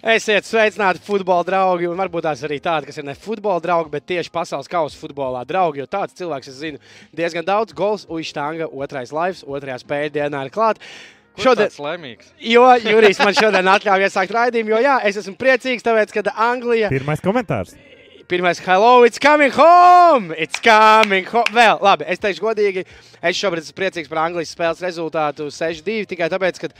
Esiet sveicināti, futbola draugi, un varbūt tās arī tādi, kas ir ne futbola draugi, bet tieši pasaules kausa futbolā draugi. Jo tāds cilvēks, es zinu, diezgan daudz gols, uīštanga, otrais laivs, otrajā spēļu dienā ir klāts. Šodien laimīgs. Jo Jurijs man šodien atļauj iesākt raidījumu, jo jā, es esmu priecīgs, tāpēc, ka Anglija. Pirmais komentārs. Pirmais, hello, it's coming home! It's coming home! Vēl, labi, es teikšu godīgi, es šobrīd esmu priecīgs par Anglijas spēles rezultātu 6-2 tikai tāpēc, ka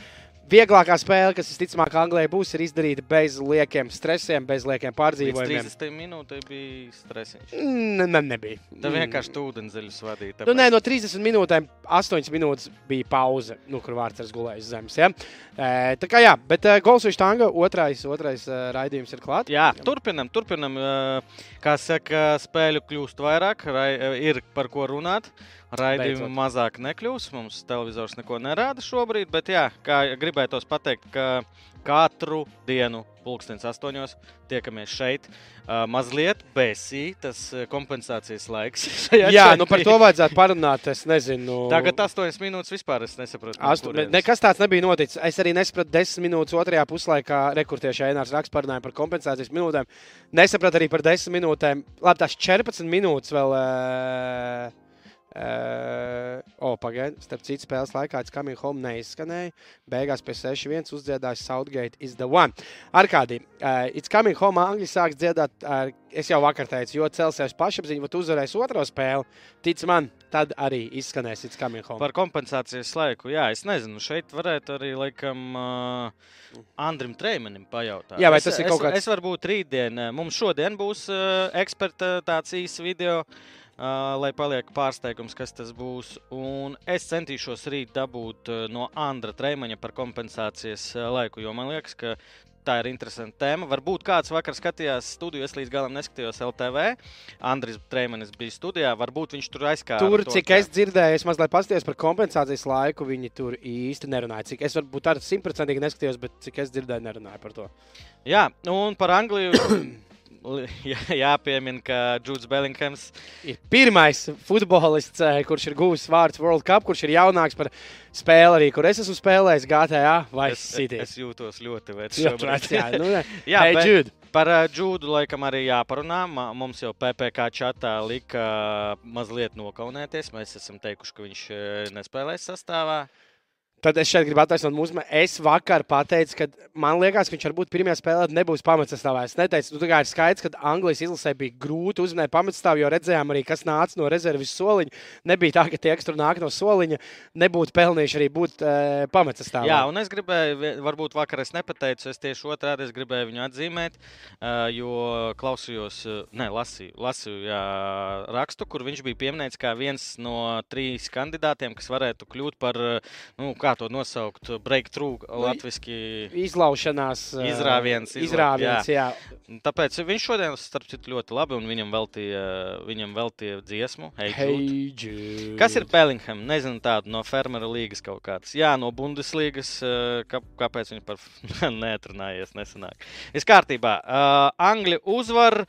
Vieglākā spēle, kas visticamāk Anglijai būs, ir izdarīta bez liekiem stresiem, bez liekiem pārdzīvojumiem. 30 minūtēm bija stresiņš. Ne, ne, nebija. Tā vienkārši ūdenzēļus vadīja. Tāpēc... Nu, nē, no 30 minūtēm 8 minūtes bija pauze, nu, kur vārds gulēja uz zemes. Ja? E, tā kā jā, bet uh, gols uz tanga, otrais, otrais uh, raidījums ir klāts. Jā, turpinam, turpinam. Uh, kā saka, spēļu kļūst vairāk, rai, ir par ko runāt. Raidījumu Beidzot. mazāk nekļūs. Mums televizors neko nerāda šobrīd, bet jā, kā gribētos pateikt, ka katru dienu, pulkstenis astoņos, tiekamies šeit. Uh, mazliet besī, tas kompensācijas laiks. jā, nu par to vajadzētu parunāt. Es nezinu. Tagad astoņas minūtes vispār es nesaprotu. Astu, ne, nekas tāds nebija noticis. Es arī nesapratu desmit minūtes otrajā puslaikā. Rekurtieši Ainārs raksts parunāja par kompensācijas minūtēm. Nesapratu arī par desmit minūtēm. Labi, tās 14 minūtes vēl. Uh, Uh, oh, Pagaidiet, starp citu, spēles laikā it's coming home neizskanēja. Beigās pie 6-1 uzdziedāja Southgate is the one. Ar kādiem? Uh, it's coming home angļu sāks dziedāt, uh, es jau vakar teicu, jo celsies pašapziņa, bet uzvarēs otro spēli. Tic man, tad arī izskanēs it's coming home. Par kompensācijas laiku, jā, es nezinu, šeit varētu arī, laikam, uh, Andrim Treimanim pajautāt. Jā, vai tas es, ir kaut kāds? Es, es varbūt rītdien, mums šodien būs uh, eksperta tāds īsts video. Uh, Uh, lai paliek pārsteigums, kas tas būs. Un es centīšos rīt dabūt no Andra Trēmaņa par kompensācijas laiku, jo man liekas, ka tā ir interesanta tēma. Varbūt kāds vakar skatījās studiju, es līdz galam neskatījos LTV. Andris Trēmanis bija studijā, varbūt viņš tur aizkāra. Tur, to, cik ka... es dzirdēju, es mazliet paskatījos par kompensācijas laiku, viņi tur īsti nerunāja. Cik es varbūt tādu simtprocentīgi neskatījos, bet cik es dzirdēju, nerunāja par to. Jā, un par Angliju. jā, jāpiemina, ka Džuds Bellinghams ir pirmais futbolists, eh, kurš ir guvis vārds World Cup, kurš ir jaunāks par spēli arī, kur es esmu spēlējis GTA vai City. Es, es jūtos ļoti vecs. jā, nu, jā hey, Jude. Par uh, Džūdu laikam arī jāparunā. Mums jau PPC čatā lika mazliet nokaunēties. Mēs esam teikuši, ka viņš nespēlēs sastāvā. Tad es šeit gribu attaisnot mūsu. Es vakar pateicu, ka man liekas, ka viņš varbūt pirmajā spēlē nebūs pamatsastāvā. Es neteicu, nu, ir skaidrs, ka Anglijas izlasē bija grūti uzminēt pamatsastāvu, jo redzējām arī, kas nāca no rezerves soliņa. Nebija tā, ka tie, kas tur nāk no soliņa, nebūtu pelnījuši arī būt e, pamatsastāvā. Jā, un es gribēju, varbūt vakar es nepateicu, es tieši otrādi es gribēju viņu atzīmēt, e, jo klausījos, ne, lasīju, lasīju jā, rakstu, kur viņš bija pieminēts kā viens no trīs kandidātiem, kas varētu kļūt par, nu, kā kā to nosaukt, breakthrough nu, latviešu izlaušanās. Izrāviens. Izrāviens jā. Jā. Tāpēc viņš šodien, starp citu, ļoti labi un viņam veltīja, viņam veltīja dziesmu. Hey, hey Jude. Kas ir Bellingham? Nezinu tādu no fermera līgas kaut kāds. Jā, no Bundeslīgas. Kā, kāpēc viņš par neatrunājies nesenāk? Viss kārtībā. Uh, Angļu uzvaru.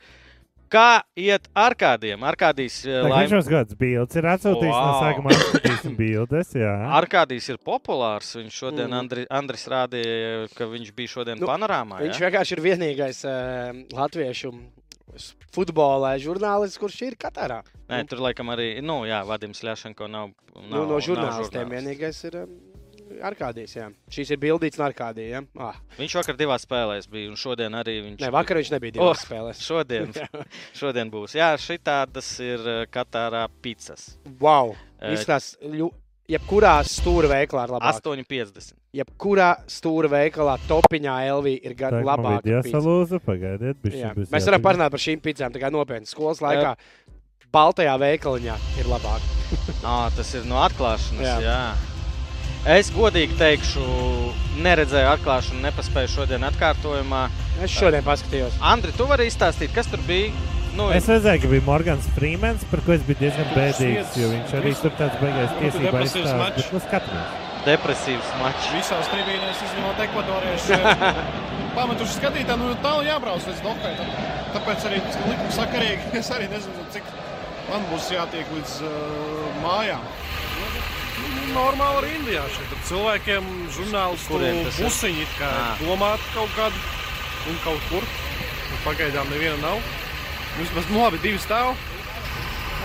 Kā iet ar kādiem? Ar kādīs laimīgiem? Viņš gads bildes ir atsūtījis wow. no sākuma atskatīsim bildes, jā. Ar kādīs ir populārs. Viņš šodien, mm. Andri, Andris rādīja, ka viņš bija šodien nu, panorāmā. Viņš jā? vienkārši ir vienīgais uh, latviešu futbolā žurnālists, kurš ir Katarā. Nē, tur laikam arī, nu jā, Vadims Ļašanko nav, nav. Nu, no žurnālistiem vienīgais ir. Um, Arkādijas, jā. Šīs ir bildītas no Arkādijas. Ja? Ah. Viņš vakar divās spēlēs bija, un šodien arī viņš. Nē, vakar viņš nebija divās oh, spēlēs. Šodien, šodien būs. Jā, šī tādas ir eh, Katārā pizzas. Wow! Eh, Izskatās, ļu... jebkurā stūra veikalā ir labāk. 8,50. Jebkurā stūra veikalā topiņā LV ir gan labāk. Jā, salūza, pagaidiet. Mēs varam parunāt par šīm pizzām, tā kā nopietni skolas laikā. Jā. Baltajā veikaliņā ir labāk. ah, tas ir no atklāšanas. Jā. jā. Es godīgi teikšu, neredzēju atklāšanu, nepaspēju šodien atkārtojumā. Es šodien paskatījos. Andri, tu vari izstāstīt, kas tur bija? Nu, es redzēju, ka bija Morgans Freemans, par ko es biju diezgan bēdīgs, jo viņš arī tur tāds beigās tiesībā aizstāv. Bet nu skatāmies. Depresīvs mačs. Visās tribīnēs izņemot ekvadoriešu. Pametuši skatītāji, nu tālu jābrauc līdz Dokai. Tāpēc arī likuma sakarīgi es arī nezinu, cik man būs jātiek līdz uh, mājām normāli arī Indijā. Šeit ar cilvēkiem žurnālistu pusiņi, kā domāt kaut kādu un kaut kur. Un pagaidām neviena nav. Vismaz nu, labi, divi stāv.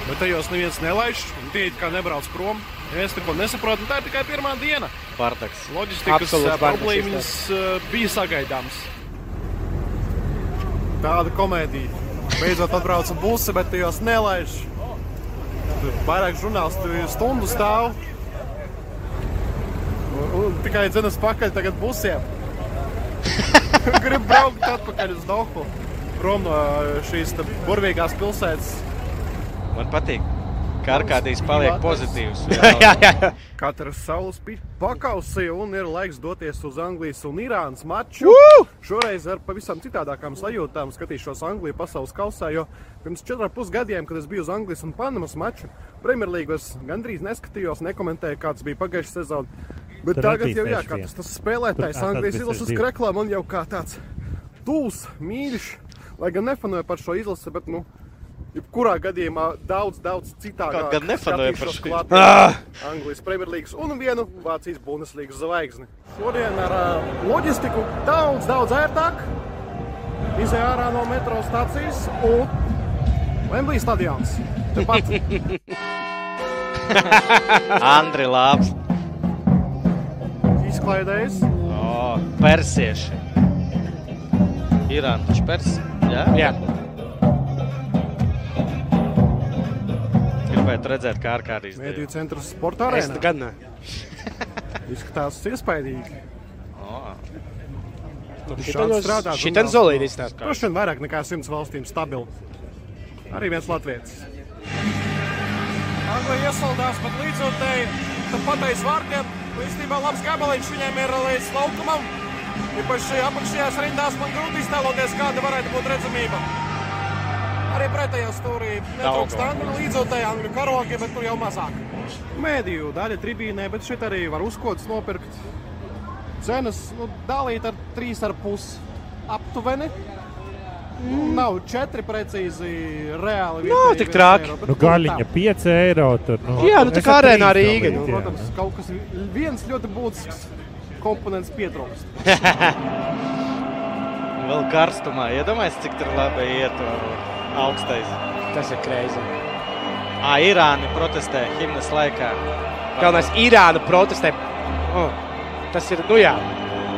Bet tajos neviens nelaiž, un tie it kā nebrauc prom. Es neko nesaprotu, tā ir tikai pirmā diena. Bardaks. Loģistikas bardaks problēmas ā, bija sagaidāmas. Tāda komēdija. Beidzot atbrauca busi, bet tajos nelaiž. Tur vairāk žurnālisti stundu stāv. Un, tikai dzenas pakaļ tagad busiem. Gribu braukt atpakaļ uz Dohu. Prom no šīs burvīgās pilsētas. Man patīk, ka Arkādijs paliek pozitīvs. jā, jā, jā. Katrs saules pakausī un ir laiks doties uz Anglijas un Irānas maču. Woo! Šoreiz ar pavisam citādākām sajūtām skatīšos Angliju pasaules kausā, jo pirms 4,5 gadiem, kad es biju uz Anglijas un Panamas maču, Premjerlīgos gandrīz neskatījos, nekomentēju, kāds bija pagājušā sezona. Bet Tur tagad jau jā, kā tas, tas spēlētājs Anglijas izlases kreklā man jau kā tāds tūs, mīļš, lai gan nefanoju par šo izlasi, bet, nu, jebkurā gadījumā daudz, daudz citādāk. Kaut gan nefanoja par šo. klāt Ah! Anglijas Premjerlīgas un vienu Vācijas Bundeslīgas zvaigzni. Šodien ar uh, loģistiku daudz, daudz ērtāk. Izejā ārā no metro stācijas un Wembley stadions. Tepat Andri Lāps, izklaidējis. oh, persieši. Irāna taču persi. Jā, jā. Gribētu redzēt, kā Mēdīju darīja. centrs sporta Es arēnā. gan ne. Izskatās iespaidīgi. Oh, Šādi strādā Šitan žurnālisti. zolīdi izstāsta. Droši vien vairāk nekā simts valstīm stabili. Arī viens latviečs. Anglija iesaldās, bet līdzotēji tāpat aiz vārtiem. Īstenībā labs gabaliņš viņiem ir līdz laukumam. Īpaši apakšējās rindās man grūti iztēloties, kāda varētu būt redzamība. Arī pretējā stūrī netrūkst angļu līdzotēji, angļu karogi, bet tur jau mazāk. Mēdīju daļa tribīnē, bet šeit arī var uzkodas nopirkt. Cenas nu, dalīt ar 3,5 aptuveni. Mm. Nav 4 precīzi reāli. Nav tik viens traki. eiro, Nu, nu, gaļiņa tā. 5 eiro. Tur, nu, Jā, nu, tā kā ar arēnā Rīga, nu. Protams, kaut kas viens ļoti būtisks komponents pietrūkst. vēl karstumā. Iedomājieties, cik tur labi iet augstais. Tas ir kreizi. Ah, Irāna protestē himnas laikā. Galvenais Irāna protestē. Oh, tas ir, nu jā,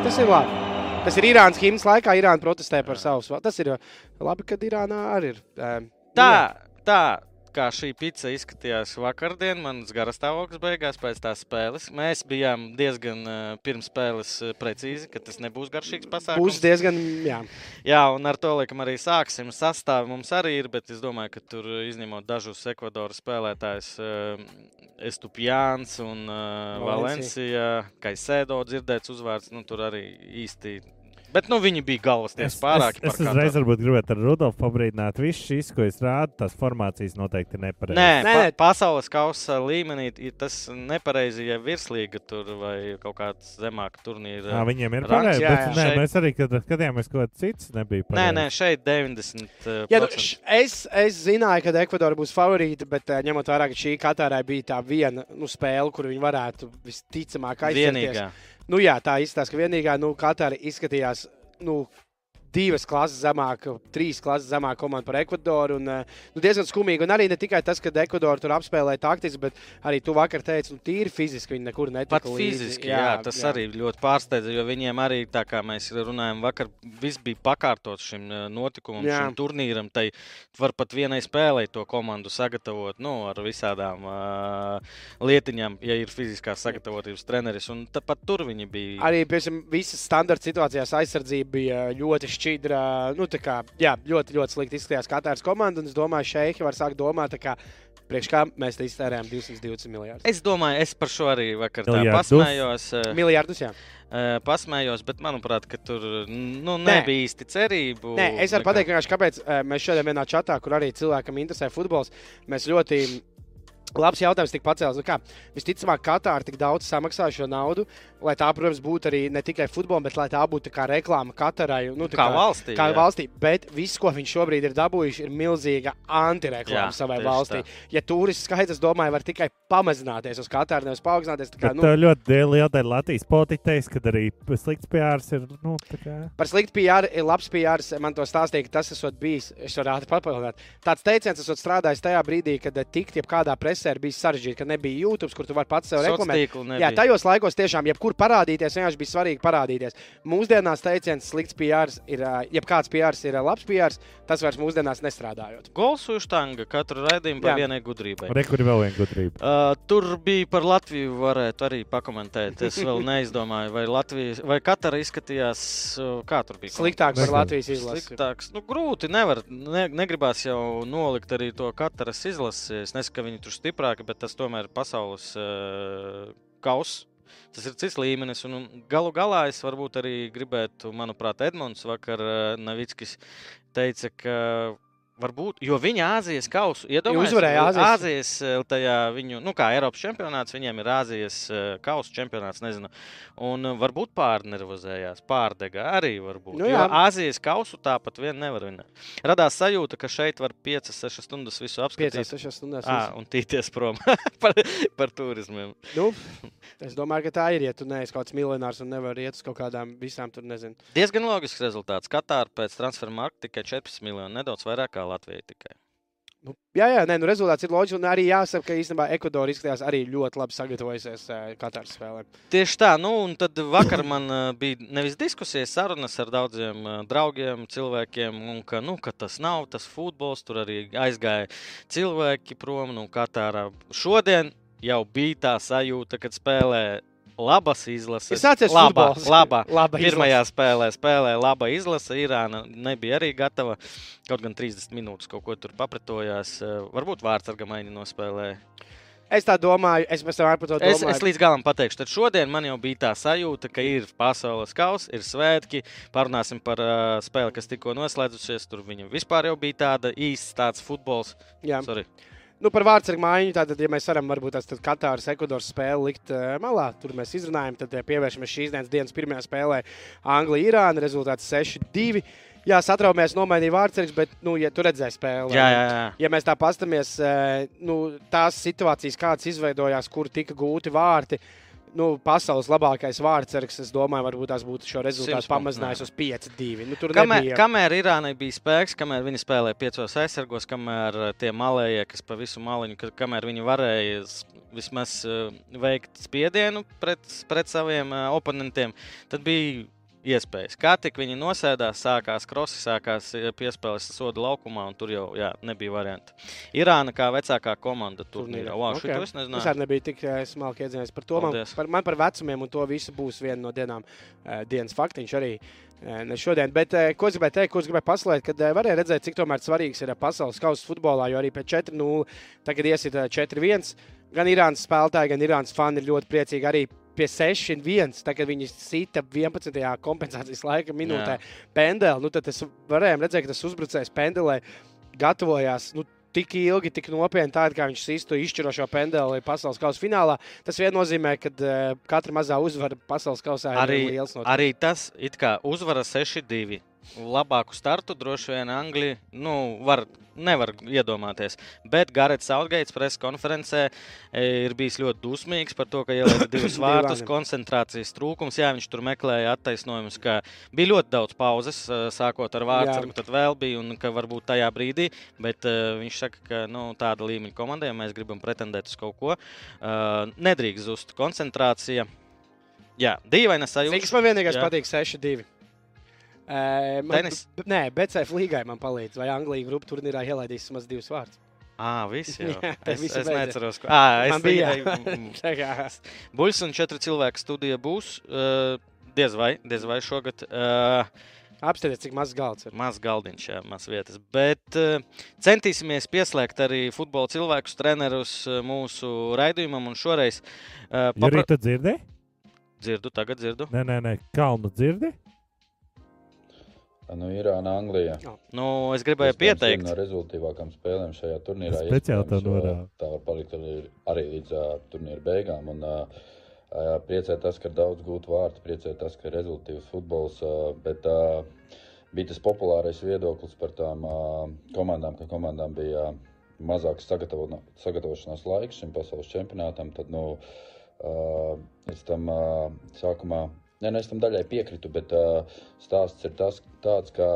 tas ir labi. Tas ir Irānas himnas laikā. Irāna protestē par savu. Tas ir labi, kad Irānā arī ir. Um, Tā, tā kā šī pizza izskatījās vakardien, manas garastāvoklis beigās pēc tās spēles. Mēs bijām diezgan uh, pirms spēles uh, precīzi, ka tas nebūs garšīgs pasākums. Būs diezgan, jā. Jā, un ar to laikam arī sāksim. Sastāvā mums arī ir, bet es domāju, ka tur uh, izņemot dažus Ekvadoras spēlētājus, uh, Estupjāns un uh, Valencija. Valencija, kā Sēdo dzirdēts uzvārds, nu tur arī īsti. Bet nu, viņi bija galvas Es, tiesa pārāki. es, es uzreiz varbūt gribētu ar Rudolfu pabrīdināt, viss šis, ko es rādu, tās formācijas noteikti ir nepareizas. Nē, Nē, pa, nē. pasaules kausa līmenī ir tas nepareizi, ja virslīga tur vai kaut kāds zemāka turnīra. Jā, viņiem ir pareizi. bet jā. Nē, Šeit- mēs arī, kad skatījāmies, ko cits nebija Nē, pareizi. nē, šeit 90. Jā, nu, š- es, es zināju, ka Ekvadora būs favorīta, bet ņemot vērā, ka šī Katārai bija tā viena nu, spēle, kur viņi varētu visticamāk aizsargāties. Nu, jā, tā izskatās, ka vienīgā nu, Katāra izskatījās. Nu, Divas klases zemāk, trīs klases zemāk komanda par Ekvadoru. Un, eh, nu, diezgan skumīgi. Un arī ne tikai tas, ka Ekvadora tur apspēlēja taktiski, bet arī tu vakar teici, nu, tīri fiziski viņi nekur netika. Pat līdzi. fiziski, jā, jā, tas jā. arī ļoti pārsteidza, jo viņiem arī, tā kā mēs runājam, vakar viss bija pakārtots šim eh, notikumam, Jā. šim turnīram. Tai var pat vienai spēlei to komandu sagatavot nu, ar visādām uh, lietiņām, ja ir fiziskās sagatavotības treneris. Un tāpat tur viņi bija. Arī piemēram, visas standarta situācijās aizsardzība bija ļoti šķidra. Nu, tā kā, jā, ļoti, ļoti slikti izskatījās Katāras komanda. Un es domāju, šeit var sākt domāt, tā kā, priekš kā mēs te iztērējām 220 miljardus. Es domāju, es par šo arī vakar pasmējos. eh, Miljardus, jā. eh, Pasmējos, bet manuprāt, ka tur nu, Nē. nebija īsti cerību. Nē, es varu pateikt, kāpēc eh, mēs šodien vienā čatā, kur arī cilvēkam interesē futbols, mēs ļoti Labs jautājums tika pacēlts. Nu kā, visticamāk, Katāra tik daudz samaksā šo naudu, lai tā, protams, būtu arī ne tikai futbolam, bet lai tā būtu kā reklāma Katarai. Nu, kā, kā valstī. Kā jā. valstī. Bet viss, ko viņš šobrīd ir dabūjuši, ir milzīga antireklāma savai valstī. Tā. Ja turistu skaits, es domāju, var tikai pamazināties uz Katāru, nevis paaugstināties. Kā, nu, ļoti liela daļa Latvijas politiķis, kad arī slikts PR ir. Nu, kā... Par sliktu PR ir labs PR. Man to stāstīja, ka tas esot bijis. Es varu ātri papildināt. Tāds teiciens esot strādājis tajā brīdī, kad tikt jebkādā presē presē bija sarežģīti, ka nebija YouTube, kur tu vari pats sev reklamēt. Jā, tajos laikos tiešām, jebkur parādīties, vienkārši bija svarīgi parādīties. Mūsdienās teiciens, slikts PR ir, jebkāds PR ir labs PR, tas vairs mūsdienās nestrādājot. Golsu štanga katru raidījumu par vienai gudrībai. Rekur vēl viena gudrība. Uh, tur bija par Latviju, varētu arī pakomentēt. Es vēl neizdomāju, vai Latvijas, vai Katara izskatījās, kā tur bija. Sliktāks par Latvijas izlasi. Sliktāks. Nu, grūti, nevar, ne, negribās jau nolikt arī to Kataras izlasi. Es nesaku, ka viņi tur stiprāki, bet tas tomēr ir pasaules uh, kauss. Tas ir cits līmenis, un galu galā es varbūt arī gribētu, manuprāt, Edmunds vakar uh, Navickis teica, ka Varbūt, jo viņi Āzijas kausu iedomājās. Uzvarēja Āzijas. Āzijas eh, tajā viņu, nu kā Eiropas čempionāts, viņiem ir Āzijas eh, kausa čempionāts, nezinu. Un eh, varbūt pārnervozējās, pārdega arī varbūt. Nu, jā. jo Āzijas kausu tāpat vien nevar vinēt. Radās sajūta, ka šeit var 5-6 stundas visu apskatīt. 5-6 stundas. À, un tīties prom par, par turismiem. Nu, es domāju, ka tā ir, ja tu neesi kaut kāds miljonārs un nevar iet uz kaut kādām visām tur, nezinu. Diezgan logisks rezultāts. Katāra pēc transfermarkta tikai 14 miljoni, nedaudz vairāk kā Latvija tikai. Nu, jā, jā, nē, nu, rezultāts ir loģisks. Un arī jāsaka, ka īstenībā Ekvadora izskatījās arī ļoti labi sagatavojusies uh, Katāras spēlēm. Tieši tā, nu, un tad vakar man uh, bija nevis diskusijas, sarunas ar daudziem uh, draugiem, cilvēkiem, un ka, nu, ka tas nav tas futbols, tur arī aizgāja cilvēki prom no nu, Katārā. Šodien jau bija tā sajūta, kad spēlē labas izlases. Es atceros, laba, laba, laba Pirmajā izlase. spēlē spēlēja laba izlase. Irāna nebija arī gatava. Kaut gan 30 minūtes kaut ko tur papretojās. Eh, varbūt vārds ar gamaini nospēlēja. Es tā domāju, es pēc tam par to domāju. Es, es līdz galam pateikšu, tad šodien man jau bija tā sajūta, ka ir pasaules kausa, ir svētki. Parunāsim par uh, spēli, kas tikko noslēdzusies. Tur viņam vispār jau bija tāda īsts tāds futbols. Jā. Sorry. Nu, par vārdsargu mājiņu, tātad, ja mēs varam varbūt tās Katāras, Ekvadoras spēli likt uh, malā, tur mēs izrunājam, tad uh, pievēršamies šīs dienas, dienas pirmajā spēlē Anglija, Irāna, rezultāts 6-2. Jā, satraucamies, nomainīja vārdsargs, bet, nu, ja tu redzēji spēli, jā, jā, jā. ja mēs tā paskatāmies, uh, nu, tās situācijas, kādas izveidojās, kur tika gūti vārti, uh, nu, pasaules labākais vārdsargs, es domāju, varbūt tās būtu šo rezultātu pamazinājis uz 5-2. Nu, kamēr, nebija... kamēr Irānai bija spēks, kamēr viņi spēlēja piecos aizsargos, kamēr eh, tie malējie, kas pa visu maliņu, kamēr viņi varēja vismaz uh, veikt spiedienu pret, pret saviem uh, oponentiem, tad bija iespējas. Kā tik viņi nosēdās, sākās krosi, sākās eh, piespēles soda laukumā, un tur jau jā, nebija variantu. Irāna kā vecākā komanda turnīrā. Wow, okay. Es. Es arī nebiju tik eh, smalki iedzienies par to. Man par, man par vecumiem un to visu būs viena no dienām, uh, dienas faktiņš arī. Ne šodien, bet ko es gribēju teikt, ko es gribēju paslēgt, kad varēja redzēt, cik svarīgs ir pasaules kausa futbolā, jo arī pēc 4-0 tagad iesiet 4-1. Gan Irānas spēlētāji, gan Irānas fani ir ļoti priecīgi arī pie 6-1, tad, kad viņi sita 11. kompensācijas laika minūtē pendeli, nu, tad varējām redzēt, ka tas uzbrucējs pendelē gatavojās. Nu, Tik ilgi, tik nopietni, tādi, kā viņš sistu izšķirošo pendeli pasaules kausa finālā. Tas vien nozīmē, ka uh, katra mazā uzvara pasaules kausā arī, ir liels notikums. Arī tas, it kā uzvara 6-2 labāku startu droši vien Anglija nu, var, nevar iedomāties. Bet Garets Sautgaits preses konferencē e, ir bijis ļoti dusmīgs par to, ka ielika divus vārtus, koncentrācijas trūkums. Jā, viņš tur meklēja attaisnojumus, ka bija ļoti daudz pauzes, e, sākot ar vārdsargu, tad vēl bija, un ka varbūt tajā brīdī, bet uh, viņš saka, ka nu, tāda līmeņa komandai mēs gribam pretendēt uz kaut ko. Uh, nedrīkst zust koncentrācija. Jā, dīvaina sajūta. Cik man vienīgais jā. patīk 6-2. Tenis? Nē, BCF līgai man palīdz. Vai Anglija grupu turnīrā ielaidīs vismaz divus vārdus? Ah, visi jau. Jā, es, es neatceros, ko. Ah, es bija. Buļs un četri cilvēki studija būs. Uh, diez vai, diez vai šogad. Uh, Apstāties, cik mazs galds ir. Mazs galdiņš, jā, maz vietas. Bet uh, centīsimies pieslēgt arī futbola cilvēkus, trenerus mūsu raidījumam. Un šoreiz. Uh, papra... Arī tu dzirdi? Dzirdu, tagad dzirdu. Nē, nē, nē. Kalnu dzirdi? Nu, Irāna, Anglija. Nu, es gribēju pieteikt, no rezultātīvākām spēlēm šajā turnīrā. Speciāli to iespējams, jo norāda. Tā var palikt arī, arī līdz uh, turnīra beigām. Un, uh, priecē tas, ka ir daudz gūtu vārtu, priecē tas, ka ir rezultātīvs futbols. Bet bija tas populārais viedoklis par tām komandām, ka komandām bija mazāks sagatavo, sagatavošanās laiks šim pasaules čempionātam. Tad, nu, es tam sākumā Nē, nu es tam daļai piekrītu, bet uh, stāsts ir tas, tāds, ka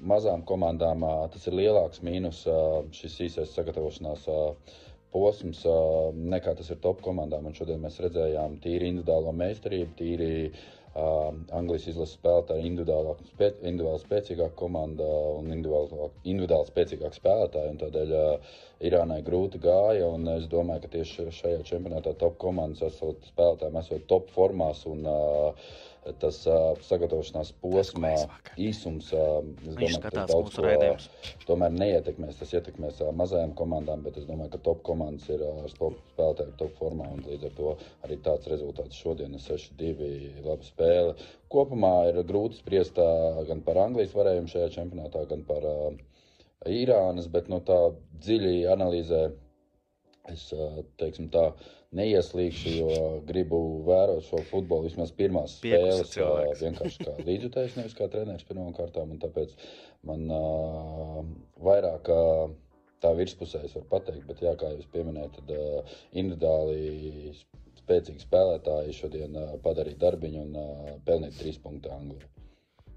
mazām komandām uh, tas ir lielāks mīnus uh, šis īsais sagatavošanās uh, posms uh, nekā tas ir top komandām. Un šodien mēs redzējām tīri individuālo meistarību, tīri uh, Anglijas izlases spēlētāju individuāli, spē, individuāli spēcīgāka komanda un individuāli, individuāli spēcīgāk spēlētāji. Tādēļ uh, Irānai grūti gāja, es domāju, ka tieši šajā čempionātā top komandas esot spēlētājiem, esot top formās. Un, uh, tas uh, sagatavošanās posma īsums. Uh, es domāju, ka tas daudz ko tomēr neietekmēs. Tas ietekmēs uh, mazajām komandām, bet es domāju, ka top komandas ir uh, ar top spēlētāju top formā. un Līdz ar to arī tāds rezultāts šodien ir 6-2 laba spēle. Kopumā ir grūti spriest uh, gan par Anglijas varējumu šajā čempionātā, gan par uh, Irānas, bet no tā dziļi analīzē es uh, teiksim tā neieslīgšu, jo gribu vērot šo futbolu vismaz pirmās Piekusa spēles. cilvēks. Vienkārši kā līdzjutējs, nevis kā treneris pirmām kārtām. un Tāpēc man uh, vairāk ā, tā virspusē es varu pateikt, bet jā, kā jūs pieminējat, tad uh, individuāli spēcīgi spēlētāji šodien uh, padarīja darbiņu un uh, pelnīja trīs punktu Anglijā.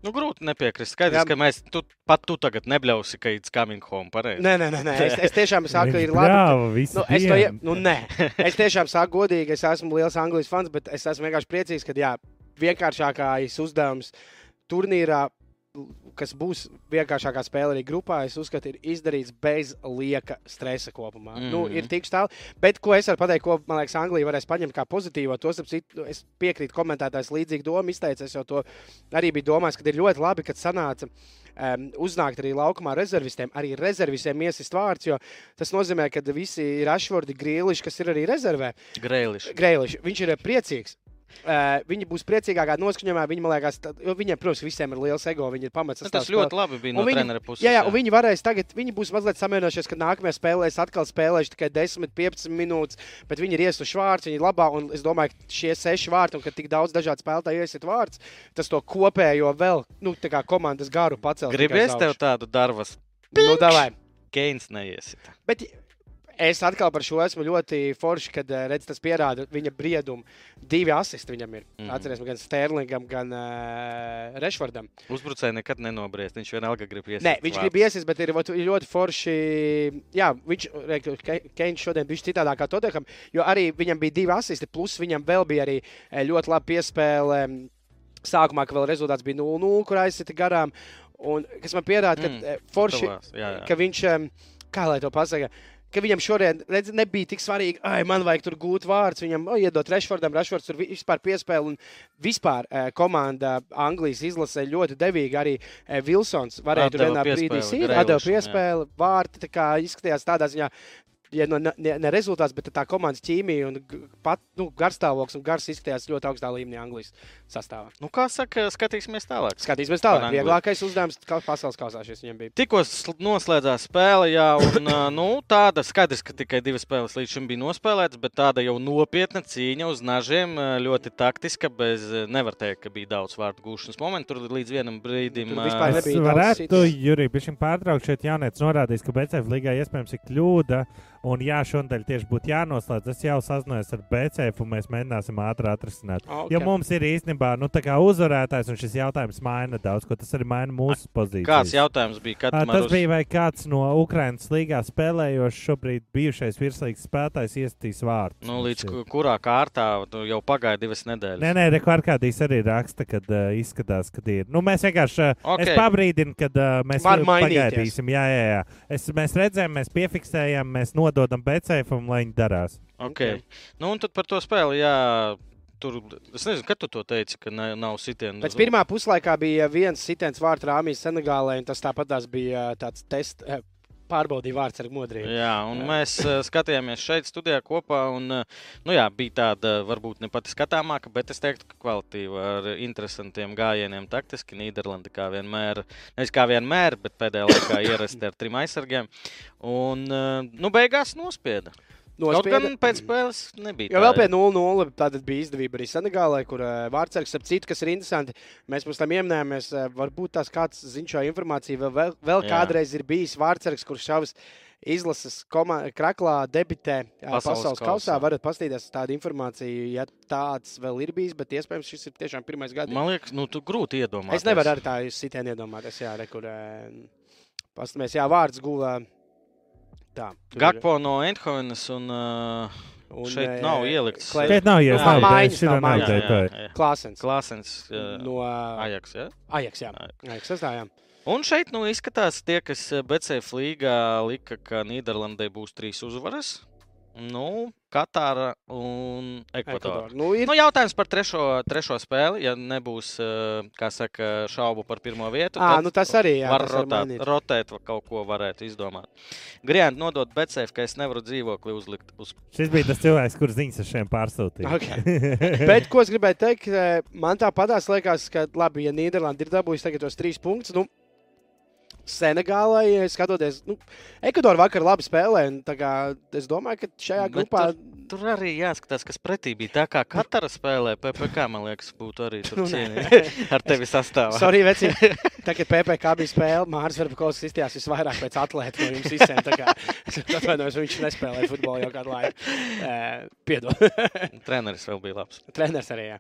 Nu, grūti nepiekrist. Skaidrs, Jā. ka mēs tu, pat tu tagad nebļausi, ka it's coming home. Pareizi. Nē, nē, nē, nē. Es, es tiešām saku, ka ir labi. visu Nu, es, to, nu, nē. es tiešām saku godīgi, es esmu liels Anglijas fans, bet es esmu vienkārši priecīgs, ka jā, vienkāršākais uzdevums turnīrā, kas būs vienkāršākā spēle arī grupā, es uzskatu, ir izdarīts bez lieka stresa kopumā. Mm. Nu, Mhm. ir tik tālu, bet ko es varu pateikt, ko man liekas, Anglija varēs paņemt kā pozitīvo, to citu, es piekrītu komentētājs līdzīgi domu izteicis, es jau to arī biju domājis, ka ir ļoti labi, kad sanāca um, uznākt arī laukumā rezervistiem, arī rezervistiem iesist vārds, jo tas nozīmē, ka visi Rašvordi, Grīliši, kas ir arī rezervē. Grēliši, viņš ir priecīgs. Uh, viņi būs priecīgākā noskaņojumā. Viņi, liekas, jo viņiem, protams, visiem ir liels ego. Viņi ir pamats. Nu, tas ļoti labi bija no viņi- treneru puses. Jā, jā, un viņi varēs tagad, viņi būs mazliet samierinājušies, ka nākamajā spēlē es atkal spēlēšu tikai 10, 15 minūtes, bet viņi ir iestuši vārds, viņi ir labā, un es domāju, ka šie seši vārti, un ka tik daudz dažādu spēlētāju iesiet vārds, tas to kopējo vēl, nu, tā kā komandas garu pacelt. Gribies tev tādu darbas. Nu, davai. Keins neiesit. Bet es atkal par šo esmu ļoti forši, kad eh, redz, tas pierāda viņa briedumu. Divi asisti viņam ir. Mm. Atcerieties, gan Sterlingam, gan uh, Rešvardam. Uzbrucēji nekad nenobriest. Viņš vienalga grib iesist. Nē, viņš grib iesaistīt, bet ir, ļoti forši. Jā, viņš Keins šodien bija citādāk kā Todekam, jo arī viņam bija divi asisti, plus viņam vēl bija arī eh, ļoti labi piespēle. Sākumā, ka vēl rezultāts bija 0-0, kur aizsita garām. Un, kas man pierāda, ka Mm, forši, jā, jā. ka viņš, kā lai to pasakā, ka viņam šodien redz, nebija tik svarīgi, ah, man vajag tur gūt vārdus. Viņam oh, iedot Rešfordam, Rešfords tur vi- vispār piespēle. Un vispār eh, komanda Anglijas izlasē ļoti devīgi. Arī eh, Vilsons varēja tur vienā brīdī jā. piespēli. Vārti tā kā izskatījās tādā ziņā. Ja nu, ne, ne, rezultāts, bet tā komandas ķīmija un pat, nu, garstāvoklis un gars izskatījās ļoti augstā līmenī Anglijas sastāvā. Nu, kā saka, skatīsimies tālāk. Skatīsimies tālāk. Vieglākais uzdevums, kā pasaules kausā šis viņam bija. Tikko sl- noslēdzās spēle, jā, un nu, tāda skaidrs, ka tikai divas spēles līdz šim bija nospēlētas, bet tāda jau nopietna cīņa uz nažiem, ļoti taktiska. Bez, nevar teikt, ka bija daudz vārdu gūšanas momentu. Tur līdz vienam brīdim ā, vispār nebija varētu, citas. Jurij, pie šim pārtraukt šeit jaunieci norādījis, ka BCF līgā iespējams ir kļūda. Un jā, šodien tieši būtu jānoslēdz. Es jau sazinājos ar BCF, un mēs mēģināsim ātri atrisināt. Okay. Jo mums ir īstenībā nu, uzvarētājs, un šis jautājums maina daudz, ko tas arī maina mūsu pozīciju. kāds jautājums bija? Kad Tas Marus- bija, vai kāds no Ukraiņas līgā spēlējošs, šobrīd bijušais virslīgas spēlētājs iestīs vārdu. Nu, līdz ku- kurā kārtā nu, jau pagāja divas nedēļas. Nē, nē, Rekordīs arī raksta, ka uh, izskatās, ka ir. Nu, mēs vienkārši uh, Ok. okay. pabrīdinām, kad uh, mēs pagaidīsim. Jā, jā, jā. Es, mēs redzējām, mēs piefiksējām, mēs nododam BCFam, lai viņi darās. Okay. Nu, un tad par to spēli. Jā, tur, es nezinu, kad tu to teici, ka ne, nav sitienu. Pēc pirmā puslaikā bija viens sitiens vārtu rāmīs Senegālē, un tas tāpat bija tāds tests. Pārbaudīja vārds ar modrību. Jā, un jā. mēs uh, skatījāmies šeit, studijā kopā. Un, uh, nu jā, bija tāda varbūt ne pati skatāmāka, bet es teiktu, ka kvalitīva ar interesantiem gājieniem. Taktiski Nīderlanda kā vienmēr, nevis kā vienmēr, bet pēdējā laikā ierasti ar trim aizsargiem. Un nu, beigās nospieda. Kaut Nospieda. gan pēc spēles nebija. Jo vēl pie 0-0 tātad bija izdevība arī Senegālai, kur uh, vārdsargs ap citu, kas ir interesanti. Mēs pirms tam ieminējāmies, uh, varbūt tās kāds zina šo informāciju. Vēl, vēl, vēl kādreiz ir bijis vārdsargs, kurš šavas izlases kraklā debitē uh, Pasaules pasaules, kausā. kausā. Varat paskatīties tādu informāciju, ja tāds vēl ir bijis, bet iespējams šis ir tiešām pirmais gads. Man liekas, nu, tu grūti iedomāties. Es nevaru arī tā sitienu iedomāties, jā, re, kur uh, paskatāmies, jā, vārds gulā. Tā, tur ir- Gakpo no Eindhovenas un uh, un, šeit eh, nav ielikts. Klei- Šeit nav jau Jā, mājiņas līnija, nav, jā, jā, jā. Klāsens. Klāsens. Uh, No uh, Ajaks, ja? Ajaks, jā. Ajaks. Ajaks sastāvjām. Un šeit nu, izskatās, tie, kas BCF līgā lika, ka Nīderlandē būs trīs uzvaras. Nu, Katāra un Ekvadora. Ekvadora. Nu, ir, Nu, jautājums par trešo, trešo spēli. Ja nebūs eh, kā saka, šaubu par pirmo vietu, à, tad nu tas arī jā, var tas var rotēt, mainīt. rotēt, vai kaut ko varētu izdomāt. Griezti nodot BCF, ka es nevaru dzīvokli uzlikt uz Šis bija tas cilvēks, kurš ziņas ar šiem pārsūtīja. Okay. Bet, ko es gribēju teikt, eh, man tā padās, liekas, ka, labi, ja Nīderlanda ir dabūjusi tagad tos trīs punktus, nu, Senegālai, skatoties, nu, Ekvadora vakar labi spēlē, un tā kā es domāju, ka šajā Bet grupā. Tur arī jāskatās, kas pretī bija. Tā kā katra spēlē, PPC, man liekas, būtu arī tur Nu, nē. cienījami ar tevi sastāvā. Sorry, veci. Tā kā PPC bija spēle, Mārcis Verpakovs izstījās visvairāk pēc atlēta no jums visiem. tā kā atvainojos, viņš nespēlēja futbolu jau kādu laiku. Piedod. Treneris vēl bija labs. Treneris arī. Jā.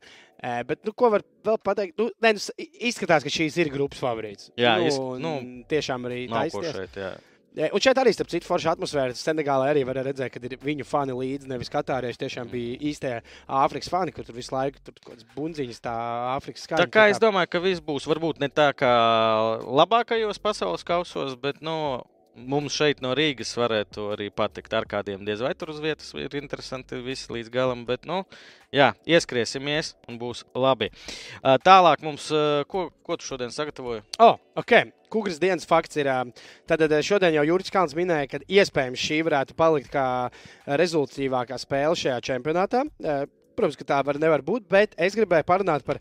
Bet, nu, ko var vēl pateikt? Nu, ne, nu, izskatās, ka šīs ir grupas favorīts. Jā, nu, iz- nu, tiešām arī Nav ko Jā, Un šeit arī, starp citu, forša atmosfēra. Senegālē arī var redzēt, ka ir viņu fani līdzi. Nevis katārieši tiešām bija īstie Āfrikas fani, kur tur visu laiku tur kaut kādas bunziņas, tā Āfrikas skaņa. Tā kā es domāju, ka viss būs varbūt ne tā kā labākajos pasaules kausos, bet nu, mums šeit no Rīgas varētu arī patikt. Ar kādiem diez vai tur uz vietas ir interesanti viss līdz galam. Bet, nu, jā, ieskriesimies un būs labi. Tālāk mums, ko, ko tu šodien sagatavoji? Oh, ok. Kungras dienas fakts ir, tad šodien jau Juris Kalns minēja, ka iespējams šī varētu palikt kā rezultātīvākā spēle šajā čempionātā. Protams, ka tā var, nevar būt, bet es gribēju parunāt par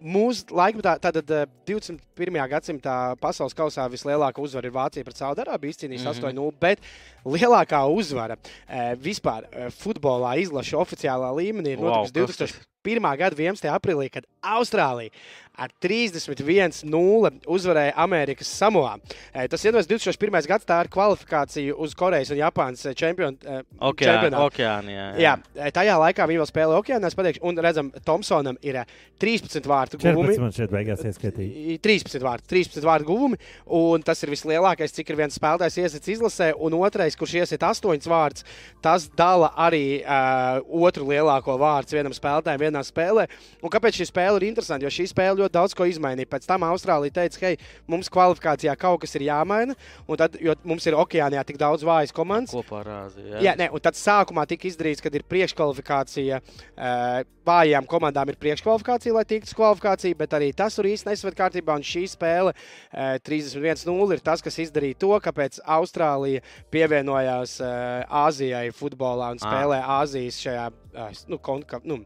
mūsu laikmetā, tātad eh, 21. gadsimtā pasaules kausā vislielākā uzvara ir Vācija pret Saudārābu, izcīnījis mm -hmm. 8-0. Bet lielākā uzvara eh, vispār eh, futbolā izlaša oficiālā līmenī ir wow, 2000 pirmā gada 11. aprīlī, kad Austrālija ar 31-0 uzvarēja Amerikas Samoā. Eh, tas ir 2001. gads, tā ir kvalifikācija uz Korejas un Japānas eh, čempion, eh, Okeā, čempionātu. Okeānijā, jā. jā, tajā laikā viņi vēl spēlēja Okeānā. Pateikšu, un redzam, Tomsonam ir 13 vārtu guvumi. 13 vārtu, 13 vārtu guvumi, un tas ir vislielākais, cik ir viens spēlētājs iesits izlasē, un otrais, kurš iesit 8 vārdus, tas dala arī uh, otru lielāko vārdu vienam spēlētājam vienā spēlē. Un kāpēc šī spēle ir interesanta? Jo šī spēle ļoti daudz ko izmainīja. Pēc tam Austrālija teica, hei, mums kvalifikācijā kaut kas ir jāmaina, un tad, jo mums ir okeānā tik daudz vājas komandas. Kopā ar Āziju. Jā, nē, un tad sākumā tika izdarīts, kad ir priekškvalifikācija. Uh, vājām komandām ir priekškvalifikācija, lai tiktu uz kvalifikāciju, bet arī tas tur īstenībā nesaved kārtībā. Un šī spēle uh, 31-0 ir tas, kas izdarīja to, kāpēc Austrālija pievienojās uh, Āzijai futbolā un spēlē Āzijas šajā. Nu, konka, nu,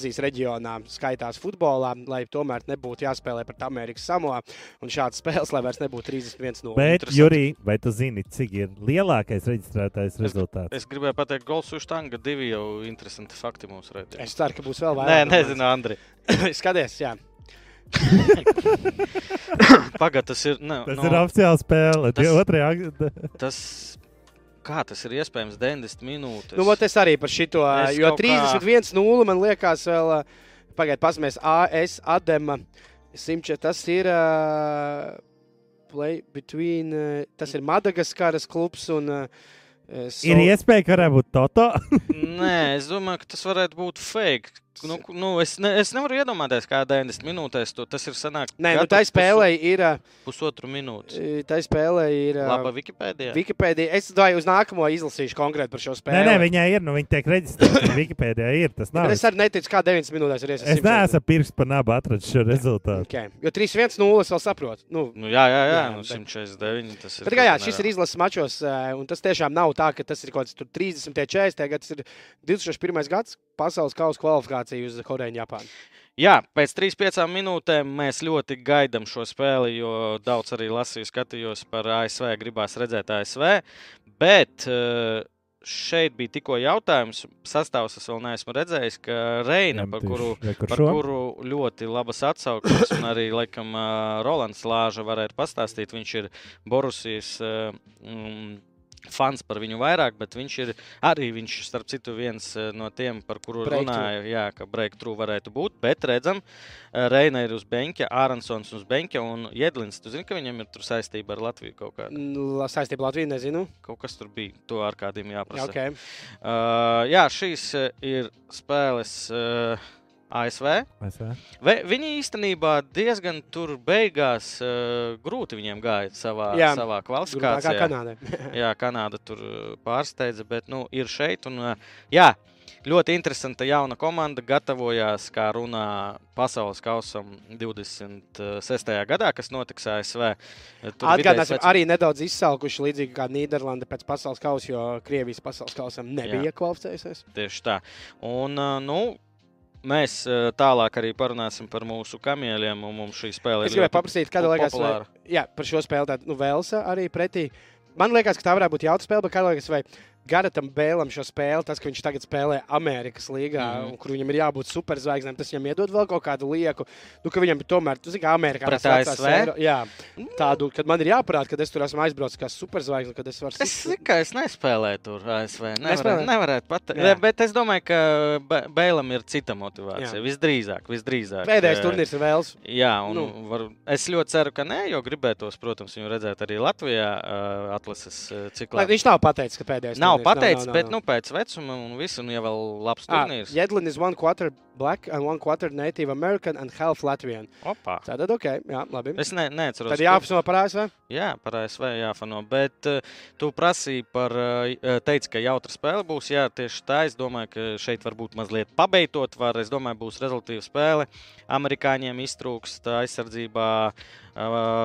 Āzijas reģionā skaitās futbolā, lai tomēr nebūtu jāspēlē pret Amerikas Samoā. Un šādas spēles, lai vairs nebūtu 31-0. Bet, interesanti. Jurī, vai tu zini, cik ir lielākais reģistrētais rezultāts? Es gribēju pateikt, Gols uz tanga divi jau interesanti fakti mums redz. Es ceru, ka būs vēl Nē, vairāk. nezinu, Andri. Skaties, jā. Pagaid, tas ir. Ne, Tas no, ir oficiāls spēle. Tas... Otrajā tas, kā tas ir iespējams 90 minūtes? Nu, vot es arī par šito, Es jo kaut kā- 31-0 man liekas, vēl, pagaidiet, pasmēs, AS Adema 100, tas ir. Uh, Play between, uh, tas ir Madagaskaras klubs un uh, Ir iespēja, ka varētu būt Toto. Nē, es domāju, ka tas varētu būt fake. Nu, nu, es, ne, es nevaru iedomāties, kā 90 minūtēs to tas ir sanākt. Nē, nu, tā spēlē ir. Pusotru minūti. Tā spēlē ir. ā, Laba Wikipēdijā. Wikipēdija. Es domāju, uz nākamo izlasīšu konkrēti par šo spēli. Nē, nē, viņai ir, nu, viņa tiek reģistrēta. Wikipēdijā ir tas nav. Bet es arī neticu, kā 90 minūtēs ir Es iesaistīts. neesmu pirksts par nabu atradis šo rezultātu. Okay. Jo 3-1-0 es vēl saprotu. Nu, Nu, jā, jā, jā, Jā, nu, bet- 149. Tas ir. Bet, kā, jā, šis ir izlases mačos, un tas tiešām nav tā, ka tas ir kaut tur 30, 40 gads. Tas ir 2001. gads pasaules kausa kvalifikācija uz Koreju un Japānu. Jā, pēc 3-5 minūtēm mēs ļoti gaidām šo spēli, jo daudz arī lasīju, skatījos par ASV, gribās redzēt ASV. Bet eh, šeit bija tikko jautājums, sastāvs es vēl neesmu redzējis, ka Reina, par kuru, par kuru ļoti labas atsauksmes, un arī laikam ā, Rolands Lāža varētu pastāstīt, viņš ir Borusijas. mm, Fans par viņu vairāk, bet viņš ir arī, viņš, starp citu, viens ā, no tiem, par kuru Breakthrough. runāja, jā, ka breakthrough varētu būt. Bet redzam, ā, Reina ir uz beņķa, Āronsons uz beņķa un Jedlins. Tu zini, ka viņam ir tur saistība ar Latviju kaut kāda. Nu, Saistība Latviju nezinu. Kaut kas tur bija, to ar kādiem Jā, jāprasa. okay. Uh, jā, šīs ir spēles uh, ASV. Vai, viņi īstenībā diezgan tur beigās uh, grūti viņiem gāja savā, Jā, savā Grūtāk kā kvalifikācijā. Kanādai. Jā, Kanāda tur uh, pārsteidza, bet nu, ir šeit. Un, uh, jā, ļoti interesanta jauna komanda gatavojās, kā runā pasaules kausam 26. gadā, kas notiks ASV. Tur Atgādāsim, vidējais arī nedaudz izsalkuši līdzīgi kā Nīderlanda pēc pasaules kausa, jo Krievijas pasaules kausam nebija kvalificējusies. Tieši tā. Un, nu, mēs ā, tālāk arī parunāsim par mūsu kamieļiem. un Mums šī spēle Es gribēju paprasīt, kāda liekas, vai, populāra. jā, par šo spēli. Tāda, nu, Velsa arī pretī. Man liekas, ka tā varētu būt jautra spēle, bet kā liekas, vai Garatam Bēlam šo spēli, tas, ka viņš tagad spēlē Amerikas līgā, mm. Mhm. kur viņam ir jābūt superzvaigznēm, tas viņam iedod vēl kaut kādu lieku. Nu, ka viņam tomēr, tu zini, kā Amerikā ASV? Eiro- Jā, tādu, kad man ir jāparāda, ka es tur esmu aizbraucis kā superzvaigzne, kad es varu Es zinu, ka es nespēlēju tur ASV. Nevarētu, nevarētu pateikt. Bet es domāju, ka Bēlam ir cita motivācija. Jā. Visdrīzāk, visdrīzāk. Pēdējais Eh, turnīrs ir Vēls. Jā, un Nu. var, es ļoti ceru, ka nē, jo gribētos, protams, viņu redzēt arī Latvijā uh, atlases uh, ciklā. Lai Viņš nav pateicis, ka pēdējais Nav pateicis, bet nu, pēc vecuma un visu, nu, jau vēl labs turnīrs. Jedlin is one quarter black and one quarter native American and half Latvian. Opa. Tātad, ok, jā, labi. Es ne, neatceros. Tad jāapsno par ASV. Jā, par ASV jāfano. Bet uh, tu prasīji par, uh, teici, ka jautra spēle būs. Jā, tieši tā. Es domāju, ka šeit varbūt mazliet pabeidzot. Var, es domāju, būs rezultātīva spēle. Amerikāņiem iztrūkst aizsardzībā uh,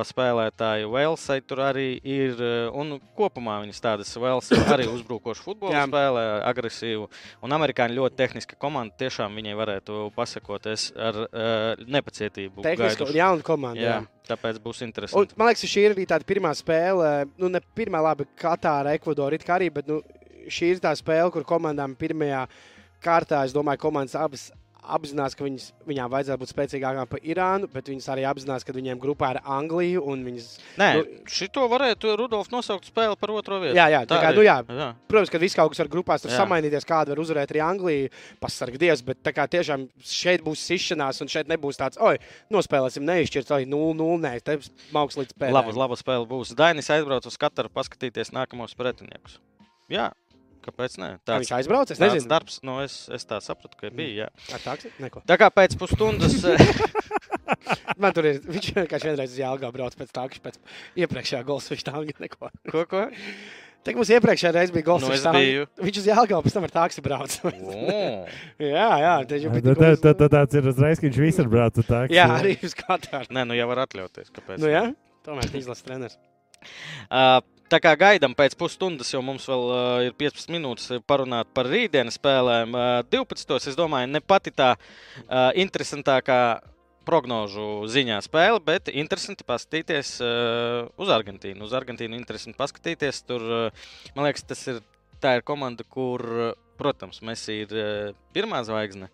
spēlētāju. Velsai tur arī ir. Un kopumā viņas tādas Vels arī uzbrukošu futbolu Jā. spēlē, agresīvu. Un amerikāņi ļoti tehniska komanda. Tiešām viņai varētu pasakoties ar uh, nepacietību. Tehniski un gaiduši. jauna komanda. Jā, Jā. tāpēc būs Un, interesanti. man liekas, ka šī ir arī tāda pirmā spēle. Nu, ne pirmā, labi, Katāra, Ekvadora, arī, bet nu, šī ir tā spēle, kur komandām pirmajā kārtā, es domāju, komandas abas apzinās, ka viņas, viņām vajadzētu būt spēcīgākām par Irānu, bet viņas arī apzinās, ka viņiem grupā ir Anglija un viņas. Nē, Nu, šito varētu Rudolf nosaukt spēli par otro vietu. Jā, jā, tā kā, arī. nu, jā. jā. Protams, ka viss kaut kas var grupās Jā. samainīties, kāda var uzvarēt arī Anglija. Pasargā Dievs, bet tā kā tiešām šeit būs sišanās, un šeit nebūs tāds, oi, nospēlēsim neizšķirt, oi, 0-0, nē, te mākslinieks līdz pēdējiem. Laba, laba spēle būs. Dainis aizbrauc uz Kataru paskatīties nākamos pretiniekus. Jā, kāpēc? Kā Tāds, viņš aizbrauca? Es nezinu, darbs, nu es, es tā sapratu, ka bija. Jā. ar taksi? Neko. Tā kā pēc pusstundas. Man tur ir, viņš vienkārši vienreiz uz Jālgā brauc pēc tā, ka pēc iepriekšējā golfa viņš tā neko. ko, ko? Tā mums iepriekšējā reizē bija golfa Nu, biju. Viņš uz Jālgā pēc tam ar taksi brauc. O, jā, jā, tas jau Tā, bija. tā, tā, tā, tāds ir uzreiz, ka viņš visur brauc uz tādu. Jā, arī uz Katāru. Nē, nu jau var atļauties. Kāpēc? Nu, jā, tomēr izlases treneris. Uh, Tā kā gaidām pēc pusstundas, jau mums vēl uh, ir 15 minūtes parunāt par rītdienas spēlēm. Uh, 12. es domāju, ne pati tā uh, interesantākā prognožu ziņā spēle, bet interesanti paskatīties uh, uz Argentīnu. Uz Argentīnu interesanti paskatīties. Tur, uh, man liekas, tas ir, tā ir komanda, kur, protams, Messi ir uh, pirmā zvaigzne,